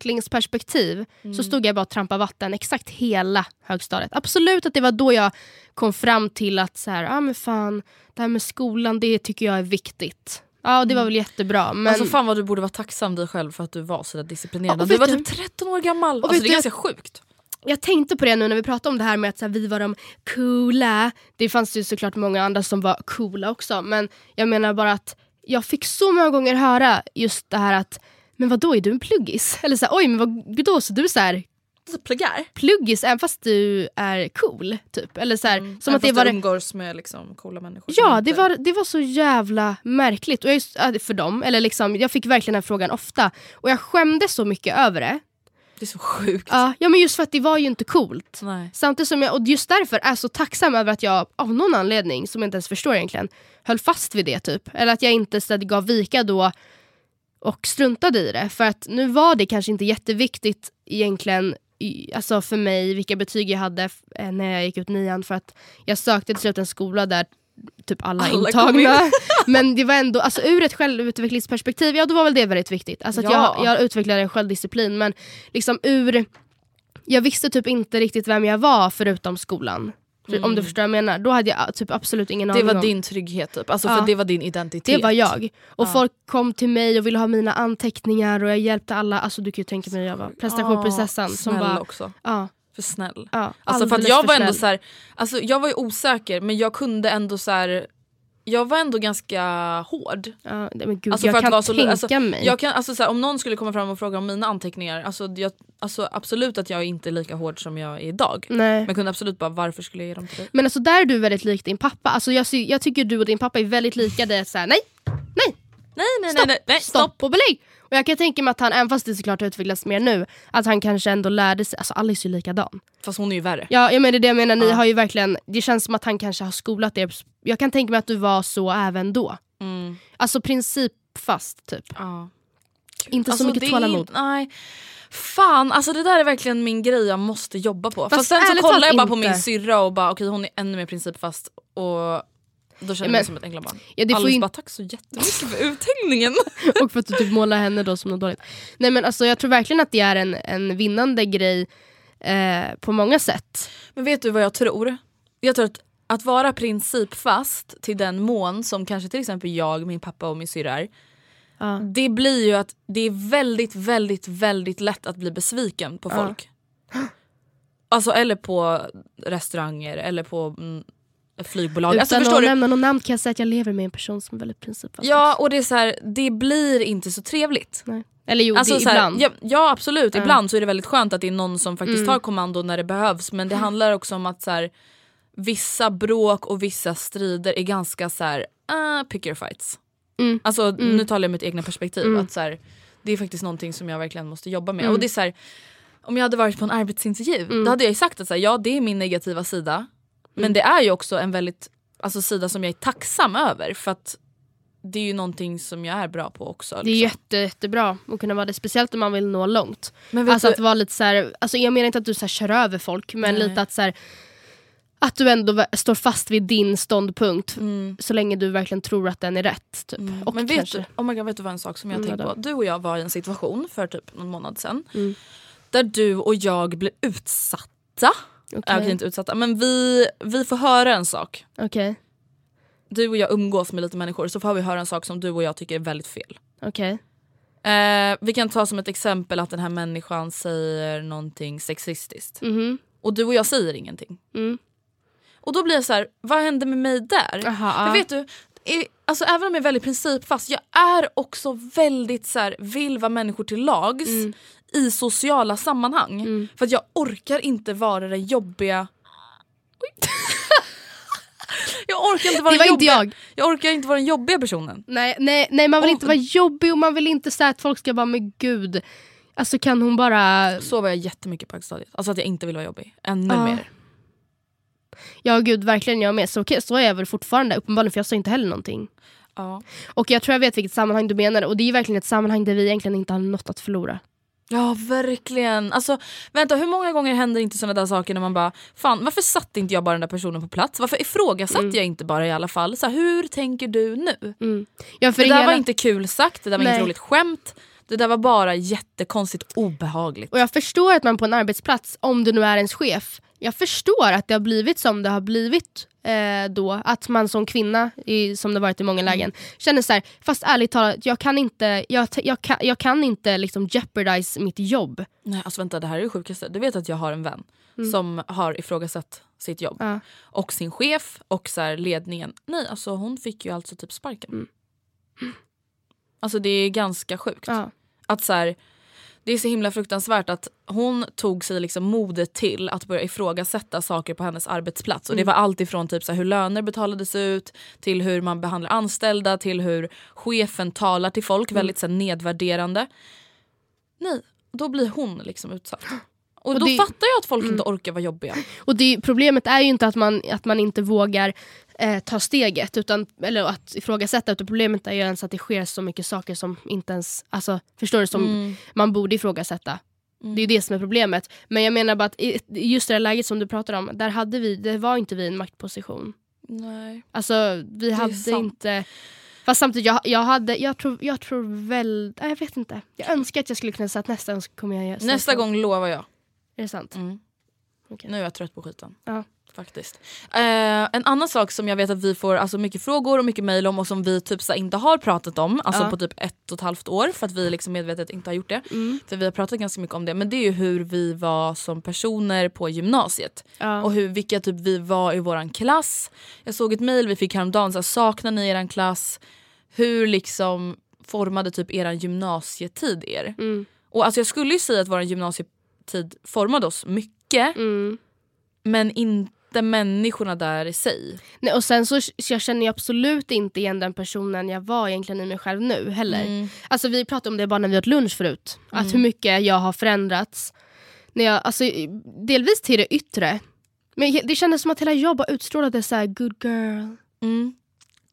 självutvecklingsperspektiv Mm. så stod jag bara och trampade vatten exakt hela högstadiet. Absolut att det var då jag kom fram till att så här, ah, men fan, det här med skolan det tycker jag är viktigt. Ja det var väl jättebra men Alltså fan vad du borde vara tacksam dig själv för att du var så där disciplinerad. Ja, och du var typ 13 år gammal. Och Alltså, det är ganska sjukt. jag tänkte på det nu när vi pratade om det här med att här, vi var de coola. Det fanns ju såklart många andra som var coola också men jag menar bara att jag fick så många gånger höra just det här att men vad då är du en pluggis? Eller så här, oj men vad då så du är så här Alltså, pluggar. pluggis även fast du är cool. Typ. Eller så här, som att det var du umgås med liksom, coola människor. Ja, det var, det var så jävla märkligt. Och jag, för dem, eller liksom, jag fick verkligen den frågan ofta. Och jag skämdes så mycket över det. det är så sjukt. Ja, ja men just för att det var ju inte coolt. Nej. Samtidigt som jag, och just därför är så tacksam över att jag av någon anledning, som jag inte ens förstår egentligen, höll fast vid det typ. Eller att jag inte så, gav vika då och struntade i det. För att nu var det kanske inte jätteviktigt egentligen alltså för mig vilka betyg jag hade eh, när jag gick ut nian. För att jag sökte till slut en skola där typ alla, Alla intagna. Men det var ändå, alltså ur ett självutvecklingsperspektiv, ja då var väl det väldigt viktigt. Alltså Ja. jag, jag utvecklade en självdisciplin men liksom ur jag visste typ inte riktigt vem jag var förutom skolan. För- Om du förstår vad jag menar. Då hade jag typ absolut ingen Mm. Det aning var din trygghet typ. Alltså, Ja. för det var din identitet. Det var jag. Och Ja. folk kom till mig och ville ha mina anteckningar och jag hjälpte alla. Alltså du kan ju tänka mig jag var prestationsprinsessan som snäll bara... också. Ja, För snäll. ja, Alltså för jag var ändå så här, alltså jag var ju osäker men jag kunde ändå så här jag var ändå ganska hård. Ja, men gud, Alltså, jag kan så- tänka alltså, mig. Jag kan, alltså, så här, om någon skulle komma fram och fråga om mina anteckningar, alltså, jag, alltså, absolut att jag inte är lika hård som jag är idag. Nej. Men jag kunde absolut bara, varför skulle jag ge dem till dig? Men alltså där är du väldigt lik din pappa. Alltså jag, jag tycker du och din pappa är väldigt lika. Det är såhär, nej, nej, Nej nej stopp, nej, nej, stopp, stopp. och belägg. Och jag kan tänka mig att han, även fast det såklart har utvecklats mer nu, att han kanske ändå lärde sig, alltså Alice är ju likadan. Fast hon är ju värre. Ja, jag menar det är det jag menar, ni Ja. har ju verkligen, det känns som att han kanske har skolat er. Jag kan tänka mig att du var så även då. Mm. Alltså principfast typ. Ja. Inte Alltså, så mycket tålamod. Nej. Fan, alltså det där är verkligen min grej jag måste jobba på. Fast, Fast sen så kollar jag bara på inte. min syrra och bara okej hon är ännu mer principfast och då känner jag mig som ett änglabarn. Ja, får Alice ju bara tack så jättemycket för uthängningen. och för att du typ målar henne då som något dåligt. Nej men alltså jag tror verkligen att det är en, en vinnande grej eh, på många sätt. Men vet du vad jag tror? Jag tror att, att vara principfast till den mån som kanske till exempel jag, min pappa och min syrra är. Ja. Det blir ju att det är väldigt, väldigt, väldigt lätt att bli besviken på folk. Alltså eller på restauranger eller på mm, flygbolag. Utan Alltså, att förstår nämna någon namn kan jag säga att jag lever med en person som är väldigt principfast. Ja och det är så här, det blir inte så trevligt. Nej. Eller jo, Alltså, det, här, ibland. ja, ja absolut, Ja. ibland så är det väldigt skönt att det är någon som faktiskt Mm. tar kommando när det behövs men det handlar också om att så här, vissa bråk och vissa strider är ganska så här, uh, pick your fights. Mm. Alltså Mm. nu talar jag mitt egna perspektiv. Mm. Att så här, det är faktiskt någonting som jag verkligen måste jobba med. Mm. Och det är så här, om jag hade varit på en arbetsintervju Mm. då hade jag ju sagt att så här, ja det är min negativa sida. Men Mm. det är ju också en väldigt alltså, sida som jag är tacksam över för att det är ju någonting som jag är bra på också. Det är liksom. jätte, jättebra att kunna vara det, speciellt om man vill nå långt. Men Alltså du, att vara lite så här, alltså jag menar inte att du så här kör över folk men Nej. lite att så här, att du ändå står fast vid din ståndpunkt mm. så länge du verkligen tror att den är rätt. Typ. Mm. Och Men vet kanske, du, oh my God, vet du vad en sak som jag Mm, tänkt på? Du och jag var i en situation för typ någon månad sedan Mm. där du och jag blev utsatta. Okay. Äh, inte utsatta men vi, vi får höra en sak. Okej, Du och jag umgås med lite människor så får vi höra en sak som du och jag tycker är väldigt fel. okej. Eh, vi kan ta som ett exempel att den här människan säger någonting sexistiskt. Mhm. Och du och jag säger ingenting. Mm. Och då blir jag så här, vad hände med mig där? Aha, För vet du, alltså även om jag är väldigt principfast, jag är också väldigt så här, vill vara människor till lags Mm. i sociala sammanhang. Mm. För att jag orkar inte vara den jobbiga... Jag orkar inte vara Det var den inte jobbiga... jag. jag orkar inte vara den jobbiga personen. Nej, nej, nej man vill Och- inte vara jobbig och man vill inte säga att folk ska vara med gud. Alltså kan hon bara... Så var jag jättemycket på högstadiet. Alltså att jag inte vill vara jobbig. Ännu Ja. mer. Ja gud verkligen jag med. Så, okej, så är jag väl fortfarande uppenbarligen för jag sa inte heller någonting. Ja. Och jag tror jag vet vilket sammanhang du menar och det är verkligen ett sammanhang där vi egentligen inte har något att förlora. Ja verkligen. Alltså vänta hur många gånger händer inte såna där saker när man bara fan varför satte inte jag bara den där personen på plats? Varför ifrågasatte Mm. jag inte bara i alla fall? Så här, hur tänker du nu? Mm. Ja, för det där hela- var inte kul sagt, det där var Nej. inget roligt skämt. Det där var bara jättekonstigt obehagligt. Och jag förstår att man på en arbetsplats, om du nu är ens chef, jag förstår att det har blivit som det har blivit eh, då. Att man som kvinna, i, som det varit i många Mm. lägen, känner så här, fast ärligt talat, jag kan inte, jag, jag kan, jag kan inte liksom jeopardize mitt jobb. Nej alltså vänta det här är det sjukaste. Du vet att jag har en vän som har ifrågasatt sitt jobb. Mm. Ja. Och sin chef och så här, ledningen. Nej alltså hon fick ju alltså typ sparken. Mm. Alltså det är ganska sjukt. Ja. Att så här, det är så himla fruktansvärt att hon tog sig liksom modet till att börja ifrågasätta saker på hennes arbetsplats. Och det Mm. var allt ifrån typ så hur löner betalades ut till hur man behandlar anställda till hur chefen talar till folk Mm. väldigt så nedvärderande. Nej, då blir hon liksom utsatt. Och, Och då det- fattar jag att folk Mm. inte orkar vara jobbiga. Och det, problemet är ju inte att man, att man inte vågar eh, ta steget, utan, eller att ifrågasätta, utan problemet är ju ens att det sker så mycket saker som inte ens, alltså, förstår du, som Mm. man borde ifrågasätta. Det är det som är problemet. Men jag menar bara att i just det här läget som du pratar om, där hade vi, det var inte vi en maktposition. Nej. Alltså vi hade sant. inte... Fast samtidigt, jag, jag, hade, jag, tror, jag tror väl... Jag vet inte. Jag önskar att jag skulle kunna säga att nästa gång kommer jag göra. Nästa gång lovar jag. Är det sant? Mm. Okej. Nu är jag trött på skiten. Ja. Faktiskt. Eh, en annan sak som jag vet att vi får alltså, mycket frågor och mycket mail om och som vi typ så inte har pratat om alltså Ja. på typ ett och ett halvt år för att vi liksom medvetet inte har gjort det. Mm. För vi har pratat ganska mycket om det men det är ju hur vi var som personer på gymnasiet. Ja. Och hur, vilka typ vi var i våran klass. Jag såg ett mail vi fick häromdagen, så här, saknar ni eran klass? Hur liksom formade typ eran gymnasietid er? Mm. Och alltså jag skulle ju säga att vår gymnasietid formade oss mycket Mm. men inte människorna där i sig. Nej, och sen så, jag känner ju absolut inte igen den personen jag var egentligen i mig själv nu heller. Mm. Alltså vi pratade om det bara när vi åt lunch förut. Att hur mycket jag har förändrats. När jag, alltså, delvis till det yttre. Men det kändes som att hela jag bara utstrålade så här good girl. Mm.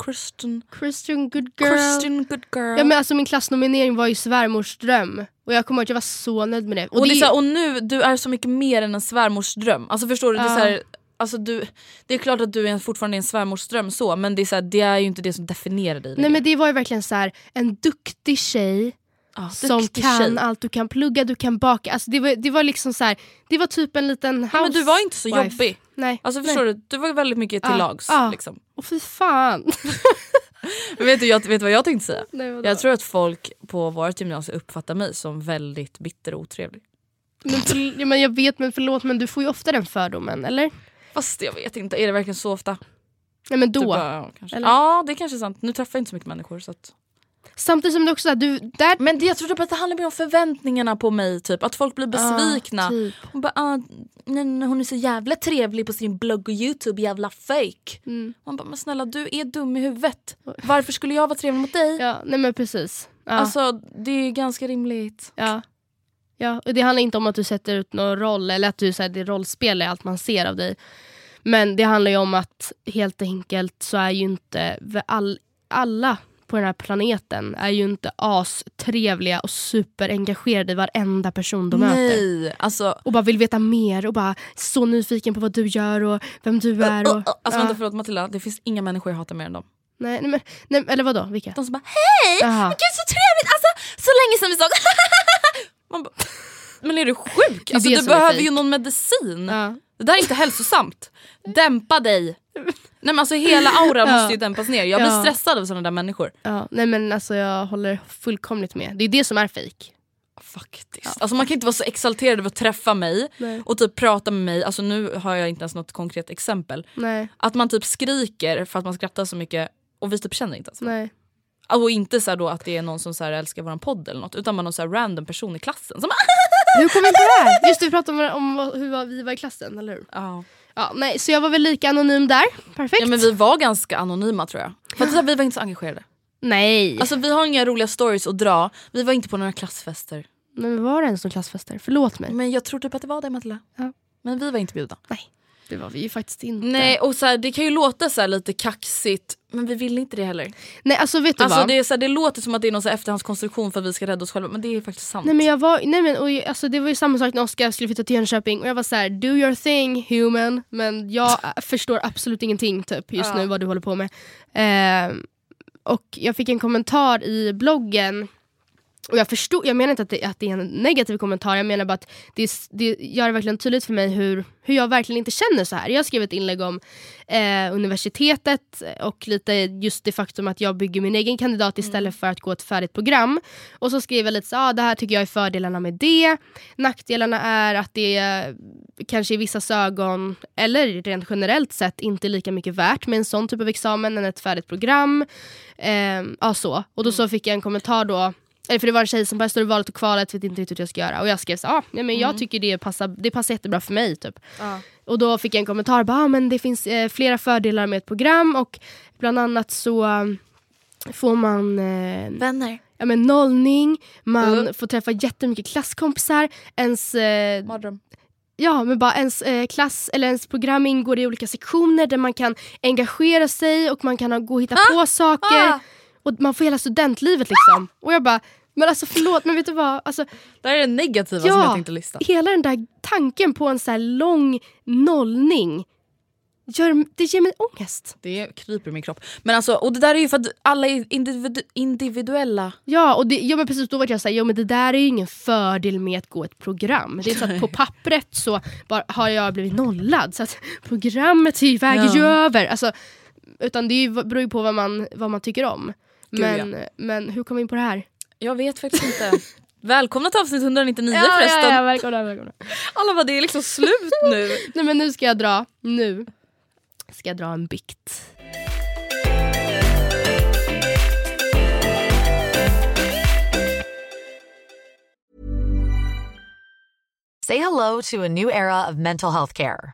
Christian, Christian good girl. Christian good girl. Ja, men alltså, min klassnominering var ju svärmors dröm. Och jag kommer ihåg att jag var så nöjd med det. och, det är det- så här, och nu, du är så mycket mer än en svärmors dröm. Alltså förstår du? Det är, Ja. så här, alltså, du, det är klart att du är fortfarande en svärmors dröm så men det är, så här, det är ju inte det som definierar dig. Nej men det var ju verkligen så här en duktig tjej Ja, som kan tjej. allt. Du kan plugga, du kan baka. Alltså det, var, det var liksom så här, det var typ en liten house Ja, men du var inte så wife. jobbig. Nej. Alltså Nej. förstår du? Du var väldigt mycket till Ja. lags. Ja. Liksom. Och fy fan. Vet du jag, vet vad jag tänkte säga? Nej? Jag tror att folk på vårt gymnasium uppfattar mig som väldigt bitter och otrevlig. men, för, ja, men jag vet men förlåt men du får ju ofta den fördomen eller? Fast jag vet inte, är det verkligen så ofta? Nej men då. Bara, ja, ja det är kanske sant. Nu träffar jag inte så mycket människor. Så att... Samtidigt som du också, du, där Men det, jag tror typ att det handlar mer om förväntningarna på mig. Typ. Att folk blir besvikna. Ah, typ. Hon bara, ah, nej, nej, hon är så jävla trevlig på sin blogg och youtube, jävla fake. Mm. Man bara, men snälla du är dum i huvudet. Varför skulle jag vara trevlig mot dig? Ja, nej men precis. Ja. Alltså det är ganska rimligt. ja. Ja, och det handlar inte om att du sätter ut någon roll eller att du, så här, det rollspel är allt man ser av dig. Men det handlar ju om att helt enkelt så är ju inte all, alla på den här planeten är ju inte astrevliga och superengagerade i varenda person de möter. Nej, alltså Och bara vill veta mer och bara så nyfiken på vad du gör och vem du är. Och, Alltså ja. vänta förlåt Matilda, det finns inga människor jag hatar mer än dem. nej, nej, men, nej, eller vadå? Vilka? De som bara hej, Jaha. gud så trevligt, alltså så länge sedan vi såg. Man bara, men är du sjuk? är Alltså, det du är behöver ju någon medicin. Ja. Det där är inte hälsosamt. Dämpa dig. Nej, men alltså, hela auran Ja. måste ju dämpas ner. Jag blir Ja. stressad av sådana där människor. Ja, nej men alltså jag håller fullkomligt med. Det är det som är fejk. Faktiskt. Alltså, man kan inte vara så exalterad över att träffa mig Nej. och typ prata med mig. Alltså, nu har jag inte ens något konkret exempel. Nej, Att man typ skriker för att man skrattar så mycket och vi typ känner inte ens. nej. Och inte så då att det är någon som så här älskar våran podd eller något utan bara någon så här random person i klassen som bara, Hur kom vi in på det här? Just det, vi pratade om, om hur vi var i klassen, eller hur? ja. Ja, nej, så jag var väl lika anonym där. Perfekt. ja men vi var ganska anonyma tror jag. För att vi var inte så engagerade. Nej. Alltså vi har inga roliga stories att dra, vi var inte på några klassfester. men var det ens någon klassfester? Förlåt mig. Men jag tror typ att det var det Matilda. Ja. Men vi var inte bjudna. Det var vi ju faktiskt inte. Nej och så här, det kan ju låta så lite kaxigt men vi vill inte det heller. nej alltså vet du Alltså vad? det, är så här, det låter som att det är någon så här efterhandskonstruktion för att vi ska rädda oss själva men det är faktiskt sant. Nej men jag var, nej men och, alltså, det var ju samma sak när Oskar skulle flytta till Jönköping och jag var så här: do your thing human men jag förstår absolut ingenting typ just Ja. nu vad du håller på med. Ehm, och jag fick en kommentar i bloggen och jag förstod, jag menar inte att det, att det är en negativ kommentar, jag menar bara att det, det gör det verkligen tydligt för mig hur, hur jag verkligen inte känner så här. Jag skrev ett inlägg om eh, universitetet och lite just det faktum att jag bygger min egen kandidat istället för att gå ett färdigt program. Och så skrev jag lite så ah, det här tycker jag är fördelarna med det. Nackdelarna är att det kanske i vissa ögon, eller rent generellt sett, inte är lika mycket värt med en sån typ av examen än ett färdigt program. Eh, ja, så. Och då så fick jag en kommentar då eller för det var en tjej som bara står i valet och kvalet, vet inte riktigt hur jag ska göra. Och jag skrev så ah, nej, men jag tycker det passar, det passar jättebra för mig. Typ. Och då fick jag en kommentar, bara, ah, men det finns eh, flera fördelar med ett program och bland annat så eh, får man eh, Vänner. ja, men nollning, man Mm. får träffa jättemycket klasskompisar, ens eh, Mardröm. Ja, men bara ens eh, klass eller ens program ingår i olika sektioner där man kan engagera sig och man kan ha, gå och hitta på saker. Ah! Och man får hela studentlivet liksom. Och jag bara, men alltså förlåt men vet du vad? Alltså, Det här är det negativa som Ja. jag tänkte lista. hela den där tanken på en så här lång nollning. gör, det ger mig ångest. Det kryper i min kropp. Men alltså, och det där är ju för att alla är individu individuella. Ja, och det, ja men precis då var jag såhär, jo men det där är ju ingen fördel med att gå ett program. Det är så att på pappret så bara, har jag blivit nollad så att programmet väger ja. ju över. Alltså, utan det beror ju på vad man, vad man tycker om. Gud, men, ja. men hur kom vi in på det här? Jag vet faktiskt inte. Välkomna till avsnitt 199 ja, förresten. Ja, ja, välkomna, välkomna. Alla bara, det är liksom slut nu. Nej men nu ska jag dra, nu ska jag dra en bikt. Say hello to a new era of mental health care.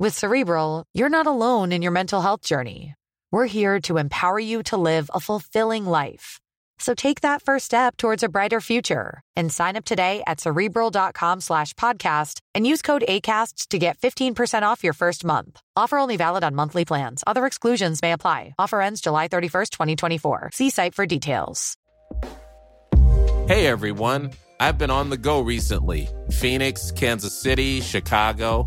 With Cerebral, you're not alone in your mental health journey. We're here to empower you to live a fulfilling life. So take that first step towards a brighter future and sign up today at cerebral.com slash podcast and use code ACasts to get 15% off your first month. Offer only valid on monthly plans. Other exclusions may apply. Offer ends July 31st, 2024. See site for details. Hey everyone. I've been on the go recently Phoenix, Kansas City, Chicago.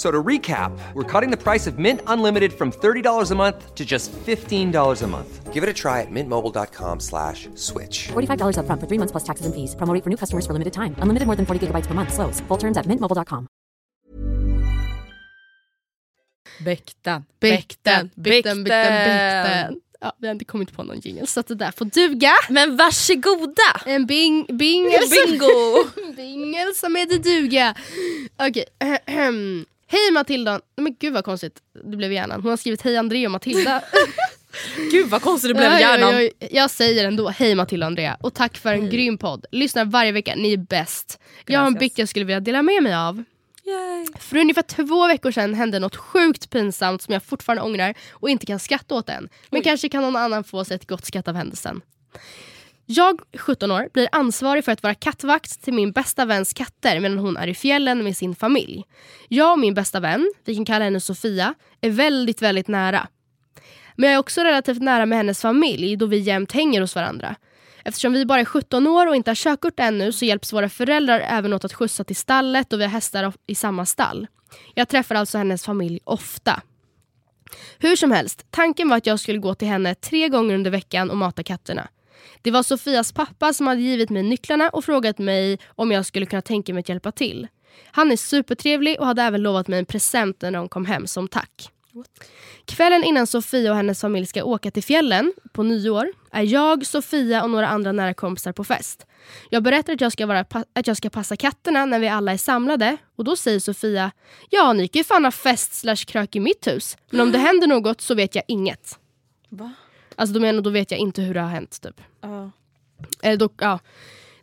So to recap, we're cutting the price of Mint Unlimited from $30 a month to just $15 a month. Give it a try at mintmobile.com slash switch. $45 up front for three months plus taxes and fees. Promo for new customers for limited time. Unlimited more than 40 gigabytes per month. Slows. Full terms at mintmobile.com. Bäkten. Bäkten. Bäkten. Bäkten. Bäkten. Ja, vi har inte kommit på någon jingle så det där får duga. Men varsågoda! En bing, bingel Bingo! bingel som heter duga. Okej. Okay. Hej Matilda! Men gud vad konstigt det blev hjärnan. Hon har skrivit hej Andrea och Matilda. gud vad konstigt det blev hjärnan. Jag, jag, jag, säger ändå hej Matilda och Andrea och tack för en hej. grym podd. Lyssnar varje vecka, ni är bäst. Jag har en bikt jag skulle vilja dela med mig av. Yay. För ungefär två veckor sedan hände något sjukt pinsamt som jag fortfarande ångrar och inte kan skratta åt än. Men Oj. kanske kan någon annan få sig ett gott skratt av händelsen. Jag, 17 år, blir ansvarig för att vara kattvakt till min bästa väns katter medan hon är i fjällen med sin familj. Jag och min bästa vän, vi kan kalla henne Sofia, är väldigt, väldigt nära. Men jag är också relativt nära med hennes familj då vi jämt hänger hos varandra. Eftersom vi bara är 17 år och inte har körkort ännu så hjälps våra föräldrar även åt att skjutsa till stallet och vi har hästar i samma stall. Jag träffar alltså hennes familj ofta. Hur som helst, tanken var att jag skulle gå till henne tre gånger under veckan och mata katterna. Det var Sofias pappa som hade givit mig nycklarna och frågat mig om jag skulle kunna tänka mig att hjälpa till. Han är supertrevlig och hade även lovat mig en present när de kom hem som tack. Kvällen innan Sofia och hennes familj ska åka till fjällen på nyår är jag, Sofia och några andra nära kompisar på fest. Jag berättar att jag, ska vara, att jag ska passa katterna när vi alla är samlade och då säger Sofia Ja, ni kan ju fan ha fest slash krök i mitt hus men om det händer något så vet jag inget. Va? Alltså då, menar, då vet jag inte hur det har hänt. Typ. Uh. Eller då, ja.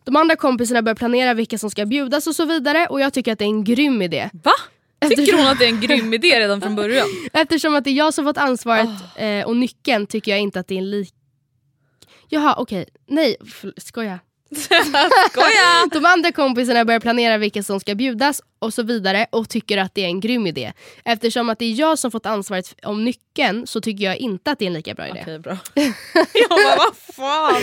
De andra kompisarna börjar planera vilka som ska bjudas och så vidare och jag tycker att det är en grym idé. Va? Tycker hon att det är en grym idé redan från början? Eftersom att det är jag som fått ansvaret oh. eh, och nyckeln tycker jag inte att det är en lik... Jaha okej, okay. nej skoja. Skoja! De andra kompisarna börjar planera vilka som ska bjudas och så vidare och tycker att det är en grym idé. Eftersom att det är jag som fått ansvaret om nyckeln så tycker jag inte att det är en lika bra idé. Okej, bra. jag bara, vad fan?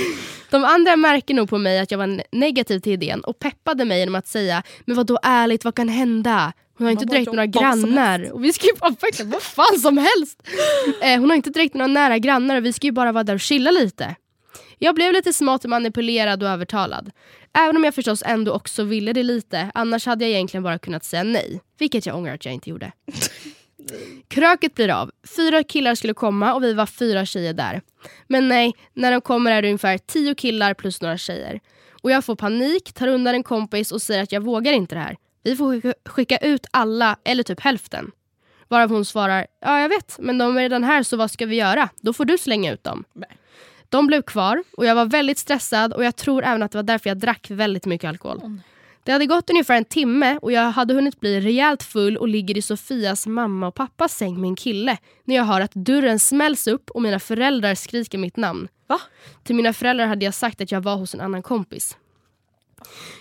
De andra märker nog på mig att jag var negativ till idén och peppade mig genom att säga Men vad då ärligt, vad kan hända? Hon har inte direkt några grannar. Och vi ska ju bara, vad fan som helst. Eh, hon har inte direkt några nära grannar och vi ska ju bara vara där och chilla lite. Jag blev lite smått manipulerad och övertalad. Även om jag förstås ändå också ville det lite, annars hade jag egentligen bara kunnat säga nej. Vilket jag ångrar att jag inte gjorde. Kröket blir av. Fyra killar skulle komma och vi var fyra tjejer där. Men nej, när de kommer är det ungefär tio killar plus några tjejer. Och jag får panik, tar undan en kompis och säger att jag vågar inte det här. Vi får skicka, ut alla, eller typ hälften. Varav hon svarar, ja jag vet, men de är redan här så vad ska vi göra? Då får du slänga ut dem. De blev kvar och jag var väldigt stressad och jag tror även att det var därför jag drack väldigt mycket alkohol. Oh, det hade gått ungefär en timme och jag hade hunnit bli rejält full och ligger i Sofias mamma och pappas säng med en kille när jag hör att dörren smälls upp och mina föräldrar skriker mitt namn. Va? Till mina föräldrar hade jag sagt att jag var hos en annan kompis.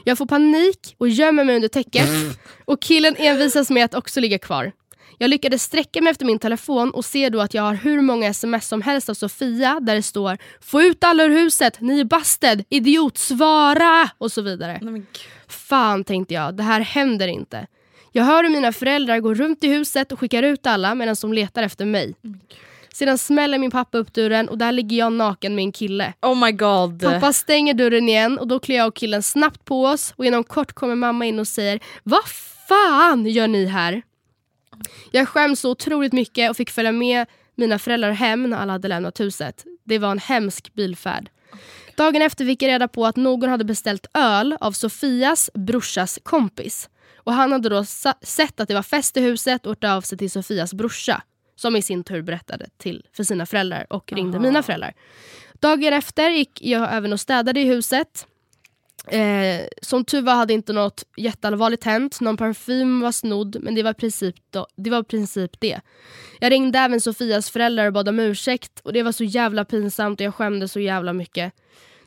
Jag får panik och gömmer mig under täcket och killen envisas med att också ligga kvar. Jag lyckades sträcka mig efter min telefon och ser då att jag har hur många sms som helst av Sofia där det står Få ut alla ur huset, ni är busted, idiot, svara! Och så vidare. Nej, Fan tänkte jag, det här händer inte. Jag hör hur mina föräldrar går runt i huset och skickar ut alla medan de letar efter mig. Sedan smäller min pappa upp dörren och där ligger jag naken med en kille. Oh my god. Pappa stänger dörren igen och då klär jag och killen snabbt på oss och inom kort kommer mamma in och säger Vad fan gör ni här? Jag skäms så otroligt mycket och fick följa med mina föräldrar hem när alla hade lämnat huset. Det var en hemsk bilfärd. Dagen efter fick jag reda på att någon hade beställt öl av Sofias brorsas kompis. Och Han hade då sett att det var fest i huset och hört av sig till Sofias brorsa som i sin tur berättade till för sina föräldrar och ringde Aha. mina föräldrar. Dagen efter gick jag även och städade i huset. Eh, som tur var hade inte något jätteallvarligt hänt. Någon parfym var snodd, men det var, princip då, det var i princip det. Jag ringde även Sofias föräldrar och bad om ursäkt och det var så jävla pinsamt och jag skämdes så jävla mycket.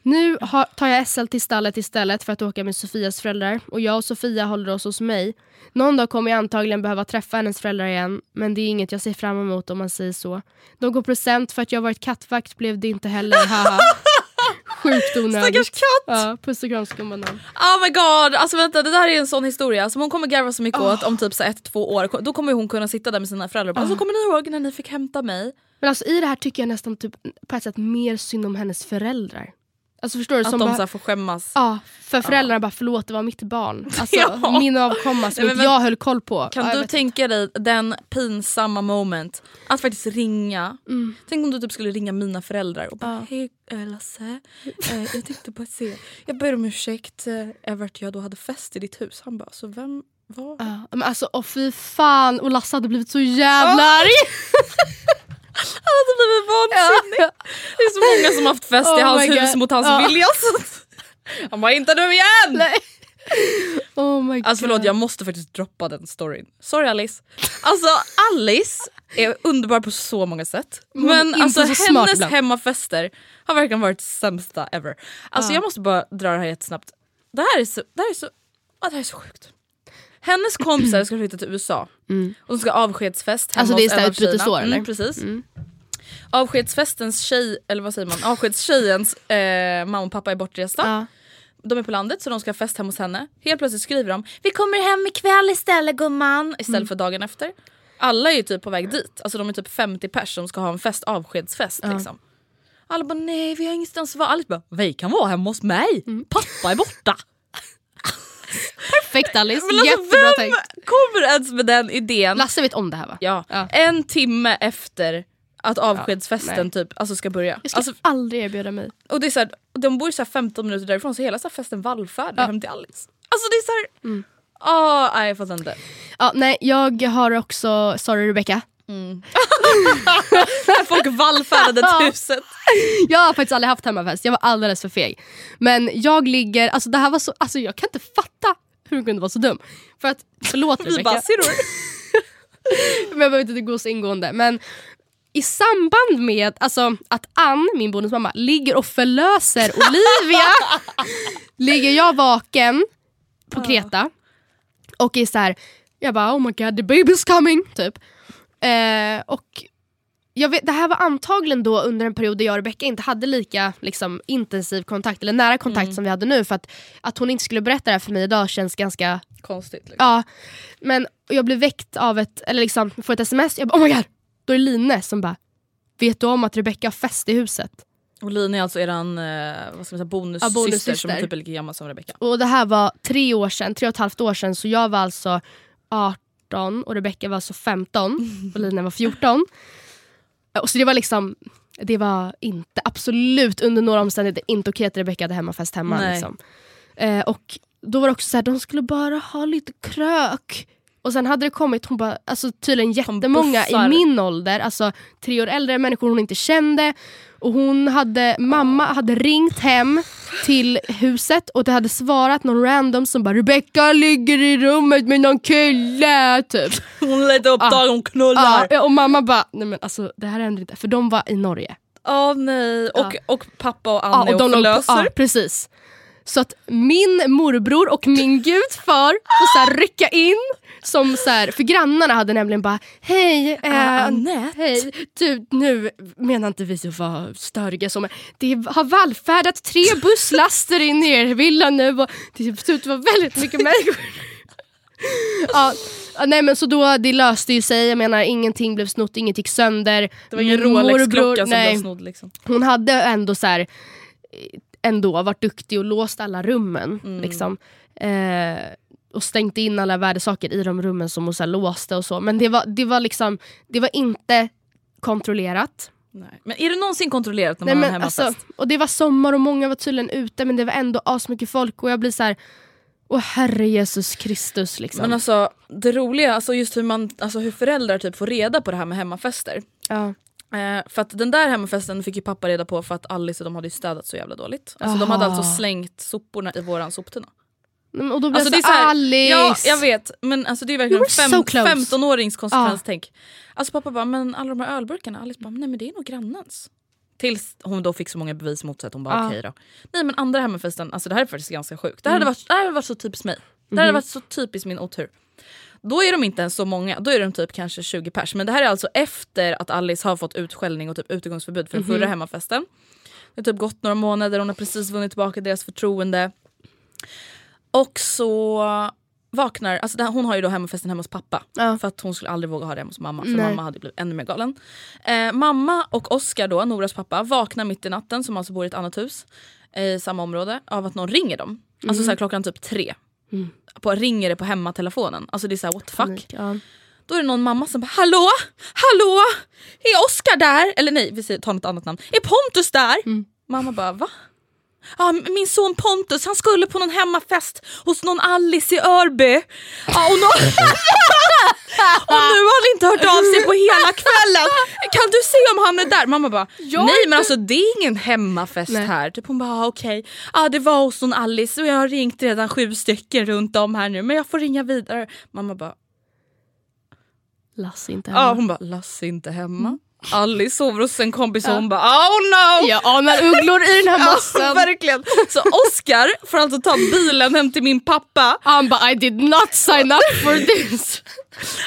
Nu har, tar jag SL till stallet istället för att åka med Sofias föräldrar och jag och Sofia håller oss hos mig. Någon dag kommer jag antagligen behöva träffa hennes föräldrar igen men det är inget jag ser fram emot om man säger så. Någon present för att jag varit kattvakt blev det inte heller, haha. Sjukt onödigt. Stackars katt! Ja, puss och kram skumbanan. Oh my god, alltså vänta det där är en sån historia som hon kommer garva så mycket oh. åt om typ så ett, två år. Då kommer hon kunna sitta där med sina föräldrar och bara, oh. alltså, kommer ni ihåg när ni fick hämta mig? Men alltså i det här tycker jag nästan typ, på ett sätt mer synd om hennes föräldrar. Alltså förstår du? Att som de bara, så får skämmas? Ja, för föräldrarna ja. bara förlåt det var mitt barn. Alltså ja. min avkomma som Nej, men, jag höll koll på. Kan ja, du tänka dig den pinsamma moment att faktiskt ringa. Mm. Tänk om du typ skulle ringa mina föräldrar och bara hej Lasse, äh, jag tänkte bara se, jag ber om ursäkt äh, över att jag då hade fest i ditt hus. Han bara så vem var? Ja, men alltså oh, fy fan och Lasse hade blivit så jävla arg. Han hade blivit vansinnig. Ja. Det är så många som haft fest oh i hans hus mot hans ja. vilja. Han bara inte nu igen! Nej. Oh my God. Alltså förlåt jag måste faktiskt droppa den storyn. Sorry Alice. Alltså Alice är underbar på så många sätt. Men alltså hennes hemmafester har verkligen varit sämsta ever. Alltså uh. jag måste bara dra det här jättesnabbt. Det här är så, det här är så, det här är så sjukt. Hennes kompisar ska flytta till USA mm. och de ska avskedsfest hemma Alltså det är utbytesår eller? Mm, precis. Mm. Avskedsfestens tjej, eller vad säger man, avskedstjejens eh, mamma och pappa är bortresta. Ja. De är på landet så de ska ha fest hemma hos henne. Helt plötsligt skriver de Vi kommer hem ikväll istället gumman. Istället mm. för dagen efter. Alla är ju typ på väg dit. Alltså de är typ 50 pers som ska ha en fest, avskedsfest. Ja. Liksom. Alla bara nej vi har ingenstans att vara. Alice bara vi kan vara hemma hos mig. Mm. Pappa är borta. Perfekt Alice, Men alltså, jättebra vem tänkt. kommer ens med den idén? Lasse vet om det här va? Ja. ja. En timme efter att avskedsfesten ja, typ, alltså ska börja. Jag ska alltså, aldrig erbjuda mig. Och det är så här, de bor så 15 minuter därifrån så hela så festen vallfärdar ja. hem till Alice. Alltså det är så här, mm. oh, nej jag fattar inte. Ja, nej, jag har också, sorry Rebecca. Mm. Folk vallfärdade till huset. Jag har faktiskt aldrig haft hemmafest, jag var alldeles för feg. Men jag ligger, alltså det här var så, alltså jag kan inte fatta hur hon kunde vara så dum. För att, förlåt Rebecca. Vi bara, men jag behöver inte gå så ingående. Men i samband med alltså, att Ann, min bonusmamma, ligger och förlöser Olivia ligger jag vaken på Kreta och är så här, jag bara oh my god the baby's coming typ. Eh, och vet, det här var antagligen då under en period där jag och Rebecca inte hade lika liksom, intensiv kontakt, eller nära kontakt mm. som vi hade nu. För att, att hon inte skulle berätta det här för mig idag känns ganska konstigt. Liksom. Ja, men jag blev väckt av ett, eller liksom får ett sms, jag bara oh my god, då är det Line som bara Vet du om att Rebecca har fest i huset? Och Lina är alltså eran eh, vad ska man säga, bonussyster, Ja, bonussyster. som är typ lika gammal som Rebecca. Och det här var tre år sedan, tre och ett halvt år sedan så jag var alltså 18 och Rebecca var alltså 15 och Lina var 14. Och så det var liksom det var inte, absolut under några omständigheter inte okej att Rebecca hade hemmafest hemma. Liksom. Eh, och då var det också så här, de skulle bara ha lite krök. Och sen hade det kommit hon bara, alltså tydligen jättemånga i min ålder, alltså tre år äldre människor hon inte kände. Och hon hade, mamma hade ringt hem till huset och det hade svarat någon random som bara Rebecca ligger i rummet med någon kille typ. Hon letade upp Ah. dagen, hon knullar. Ja, och mamma bara, nej men alltså det här händer inte. För de var i Norge. Åh nej. Och, och pappa och Annie Ja, och de på, förlöser. ja, precis. Så att min morbror och min gudfar får så rycka in. Som så här, för grannarna hade nämligen bara Hej, eh, Ah, Annette. hej du, nu menar inte vi att vara störiga men det har vallfärdat tre busslaster in i er villa nu och det ser ut att vara väldigt mycket människor. ja, nej men så då, det löste ju sig, jag menar ingenting blev snott, inget gick sönder. Det var ingen Rolex-klocka som nej blev snodd. Liksom. hon hade ändå så här, eh, ändå varit duktig och låst alla rummen. Mm. Liksom. Eh, och stängt in alla värdesaker i de rummen som hon så låste och så. Men det var, det var, liksom, det var inte kontrollerat. Nej. Men är det någonsin kontrollerat när Nej, man har men hemmafest? alltså, och det var sommar och många var tydligen ute men det var ändå asmycket folk och jag blir så här. Åh herre Jesus Kristus liksom. Men alltså det roliga, alltså just hur, man, alltså hur föräldrar typ får reda på det här med hemmafester. ja. Eh, för att den där hemmafesten fick ju pappa reda på för att Alice och de hade städat så jävla dåligt. Alltså de hade alltså slängt soporna i våran soptunna. Och då blir Alltså, jag det så är här, så här- Alice! Ja jag vet men alltså det är verkligen fem, so close. 15-årings konsekvenstänk. Alltså pappa bara men alla de här ölburkarna, Alice bara nej men det är nog grannens. Tills hon då fick så många bevis mot sig att hon bara Ja. okej då. Nej men andra hemmafesten, alltså det här är faktiskt ganska sjukt. Det här, hade, Mm. varit, det här hade varit så typiskt mig. Det här hade varit så typiskt min otur. Då är de inte ens så många, då är de typ kanske 20 pers. Men det här är alltså efter att Alice har fått utskällning och typ utegångsförbud för den förra hemmafesten. Det har typ gått några månader, hon har precis vunnit tillbaka deras förtroende. Och så vaknar, alltså här, hon har ju då hemmafesten hemma hos pappa. Ja. För att hon skulle aldrig våga ha det hemma hos mamma för Nej. mamma hade blivit ännu mer galen. Eh, mamma och Oskar då, Noras pappa, vaknar mitt i natten som alltså bor i ett annat hus i samma område av att någon ringer dem. Alltså så här, klockan typ tre. På, ringer det på hemmatelefonen. Alltså det är såhär what the fuck. Ja. Då är det någon mamma som bara hallå, hallå, är Oskar där? Eller nej, vi tar något annat namn. Är Pontus där? Mamma bara va? Ja, min son Pontus han skulle på någon hemmafest hos någon Alice i Örby. Ja, och, nå- och nu har han inte hört av sig på hela kvällen. Kan du se om han är där? Mamma bara nej men alltså det är ingen hemmafest Nej. här. Typ hon bara ah, okej, ja, det var hos någon Alice och jag har ringt redan sju stycken runt om här nu men jag får ringa vidare. Mamma bara Lasse inte hemma. Ja, hon bara, Lasse inte hemma. Alice sover hos en kompis och hon bara oh no! Jag anar ugglor i den här Ja, mossen. verkligen. Så Oscar får alltså ta bilen hem till min pappa. Han bara I did not sign up for this.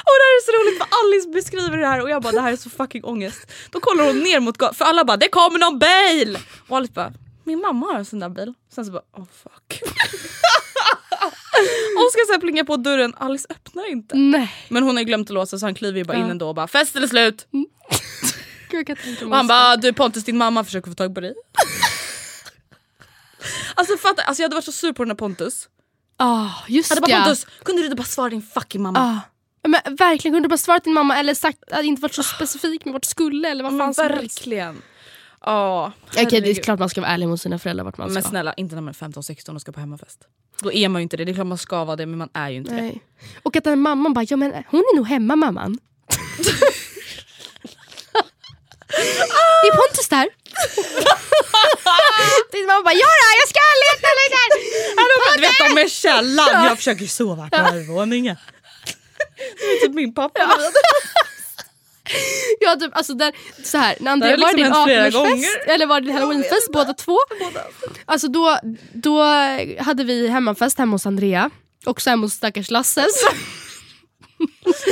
Och det här är så roligt för Alice beskriver det här och jag bara det här är så fucking ångest. Då kollar hon ner mot gatan för alla bara det kommer någon bil! Och Alice bara min mamma har en sån där bil. Sen så bara oh fuck. Oscar så här plingar på dörren, Alice öppnar inte. Nej. Men hon har glömt att låsa så han kliver ju bara in Ja. ändå och bara fest eller slut? Gud, Och han bara du Pontus din mamma försöker få tag på dig. alltså fatta, alltså jag hade varit så sur på den här Pontus. Ah, just Jag hade bara ja. Pontus, kunde du inte bara svara din fucking mamma? Ah. Men verkligen, kunde du bara svarat din mamma eller sagt att inte varit så specifik med vart skulle eller vad fan Men som verkligen. Ja, Okej det är klart man ska vara ärlig mot sina föräldrar vart man Men ska. snälla, inte när man är 15-16 och ska på hemmafest. Då är man ju inte det. Det är klart man ska vara det men man är ju inte det. Nej. Och att den mamman bara, ja men hon är nog hemma mamman. är Pontus där? Din mamma bara, ja då, jag ska leta lite. Du vet de med källan, jag försöker sova på övervåningen. Det är typ min pappa. Ja, typ, alltså där, så här, när Andrea, Det har var det liksom din hänt flera 18-årsfest gånger. eller var det din halloweenfest båda två? Alltså då, då hade vi hemmafest hemma hos Andrea. Också hemma hos stackars Lasses.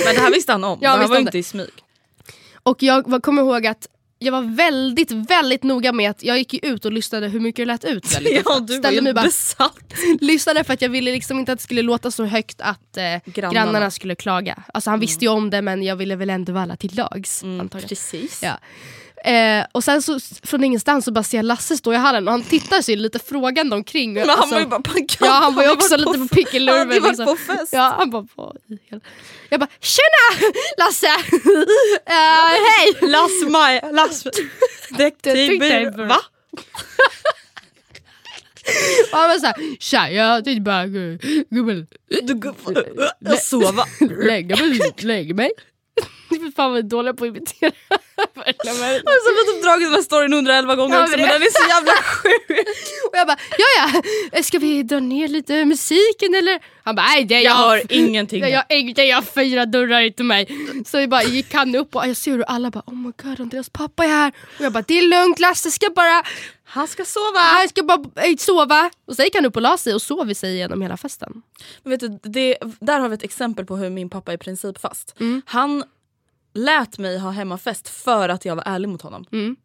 Men det här visste han om. Ja, det här var inte i smyg. Och jag kommer ihåg att jag var väldigt, väldigt noga med att jag gick ut och lyssnade hur mycket det lät ut väldigt Ja, du Ställde mig bara, besatt. lyssnade för att jag ville liksom inte att det skulle låta så högt att eh, grannarna. Grannarna. skulle klaga. Alltså han visste ju om det men jag ville väl ändå vara alla till lags. antagligen. Precis. Ja. Eh, och sen så från ingenstans så bara ser jag Lasse stå i hallen och han tittar sig lite frågande omkring. Men han var ju bara pankad. Ja han var ju också lite på på pickelurven. Han hade varit liksom. på fest. Ja, han bara på Jag bara tjena Lasse! Eh, hej! Lass Maj, Lass Detektiv. Va? Och han var såhär tja jag tänkte bara gubben sova. lägga mig. Lägga mig. Fy fan vad dåliga på att imitera. Jag har så typ dragit den här storyn 111 gånger Ja, också men men det- den är så jävla sjuk. Och jag bara ja ja, ska vi dra ner lite musiken eller? Han bara nej det är Jag har ingenting. Nej, jag har ingenting, jag har fyra dörrar till mig. Så vi bara gick han upp och jag ser hur alla bara oh my god Andreas pappa är här. Och jag bara det är lugnt Lasse ska bara, Han ska sova. han ska bara eh, sova. Och så gick han upp och la sig och sov i sig genom hela festen. Men vet du, det, där har vi ett exempel på hur min pappa är principfast. Mm. Han lät mig ha hemmafest för att jag var ärlig mot honom. Mm.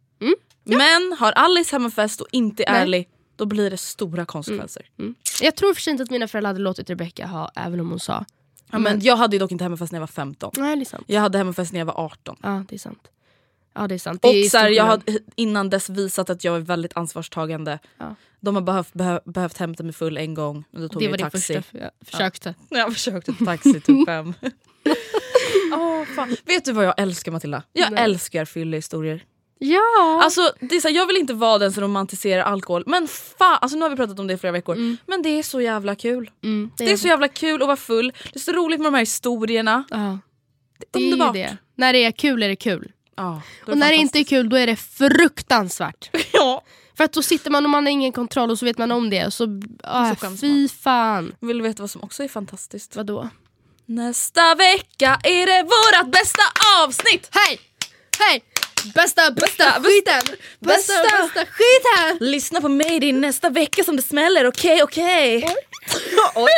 Men har Alice hemmafest och inte är Nej. ärlig då blir det stora konsekvenser. Jag tror för inte att mina föräldrar hade låtit Rebecca ha även om hon sa. Ja, men jag hade ju dock inte hemmafest när jag var 15. Nej det är sant. Jag hade hemmafest när jag var 18. Ja det är sant. Ja det är sant. Det Och är så här, jag har innan dess visat att jag är väldigt ansvarstagande. Ja. De har behövt, behö, behövt hämta mig full en gång. Men då tog det var taxi. första jag försökte. Jag försökte ta taxi typ fem. Åh, fan. Vet du vad jag älskar Matilda? Jag Nej. älskar fyllehistorier. Ja. Alltså, det är så här, jag vill inte vara den som romantiserar alkohol men fan, alltså, nu har vi pratat om det i flera veckor. Men det är så jävla kul. mm, Det är så jävla kul att vara full. Det är så roligt med de här historierna. ja. Det Det är underbart. det. När det är kul är det kul. Ja, då Och när det inte är kul då är det fruktansvärt. Ja. För att då sitter man och man har ingen kontroll och så vet man om det och så, ah, så skäms fy fan. Vill du veta vad som också är fantastiskt? Vadå? Nästa vecka är det vårat bästa avsnitt! Hej! Hej! Bästa, bästa skiten! Bästa, Bästa. bästa skiten! Lyssna på mig, det är nästa vecka som det smäller, okej okej? Oj.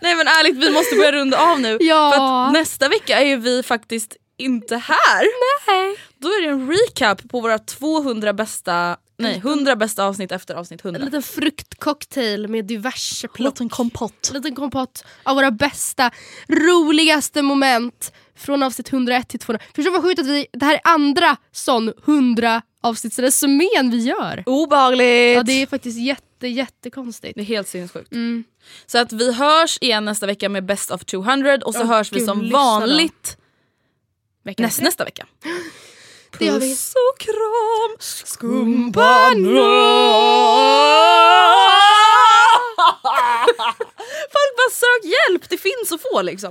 Nej men ärligt, vi måste börja runda av nu. Ja. För att nästa vecka är ju vi faktiskt inte här. Nej. Då är det en recap på våra 200 bästa, nej 100 bästa avsnitt efter avsnitt 100. En liten fruktcocktail med diverse plock. liten kompott. En liten kompott av våra bästa, roligaste moment från avsnitt 101 till 200. Förstår vad sjukt att vi, det här är andra sån 100 avsnittsresumén vi gör. Obehagligt! Ja, det är faktiskt jätte, jättekonstigt. Det är helt sinnessjukt. Mm. Så att vi hörs igen nästa vecka med Best of 200 och så Åh, hörs vi gud, som vanligt näst, nästa vecka. Det gör vi. Puss och kram! Folk bara sök hjälp, det finns att få liksom.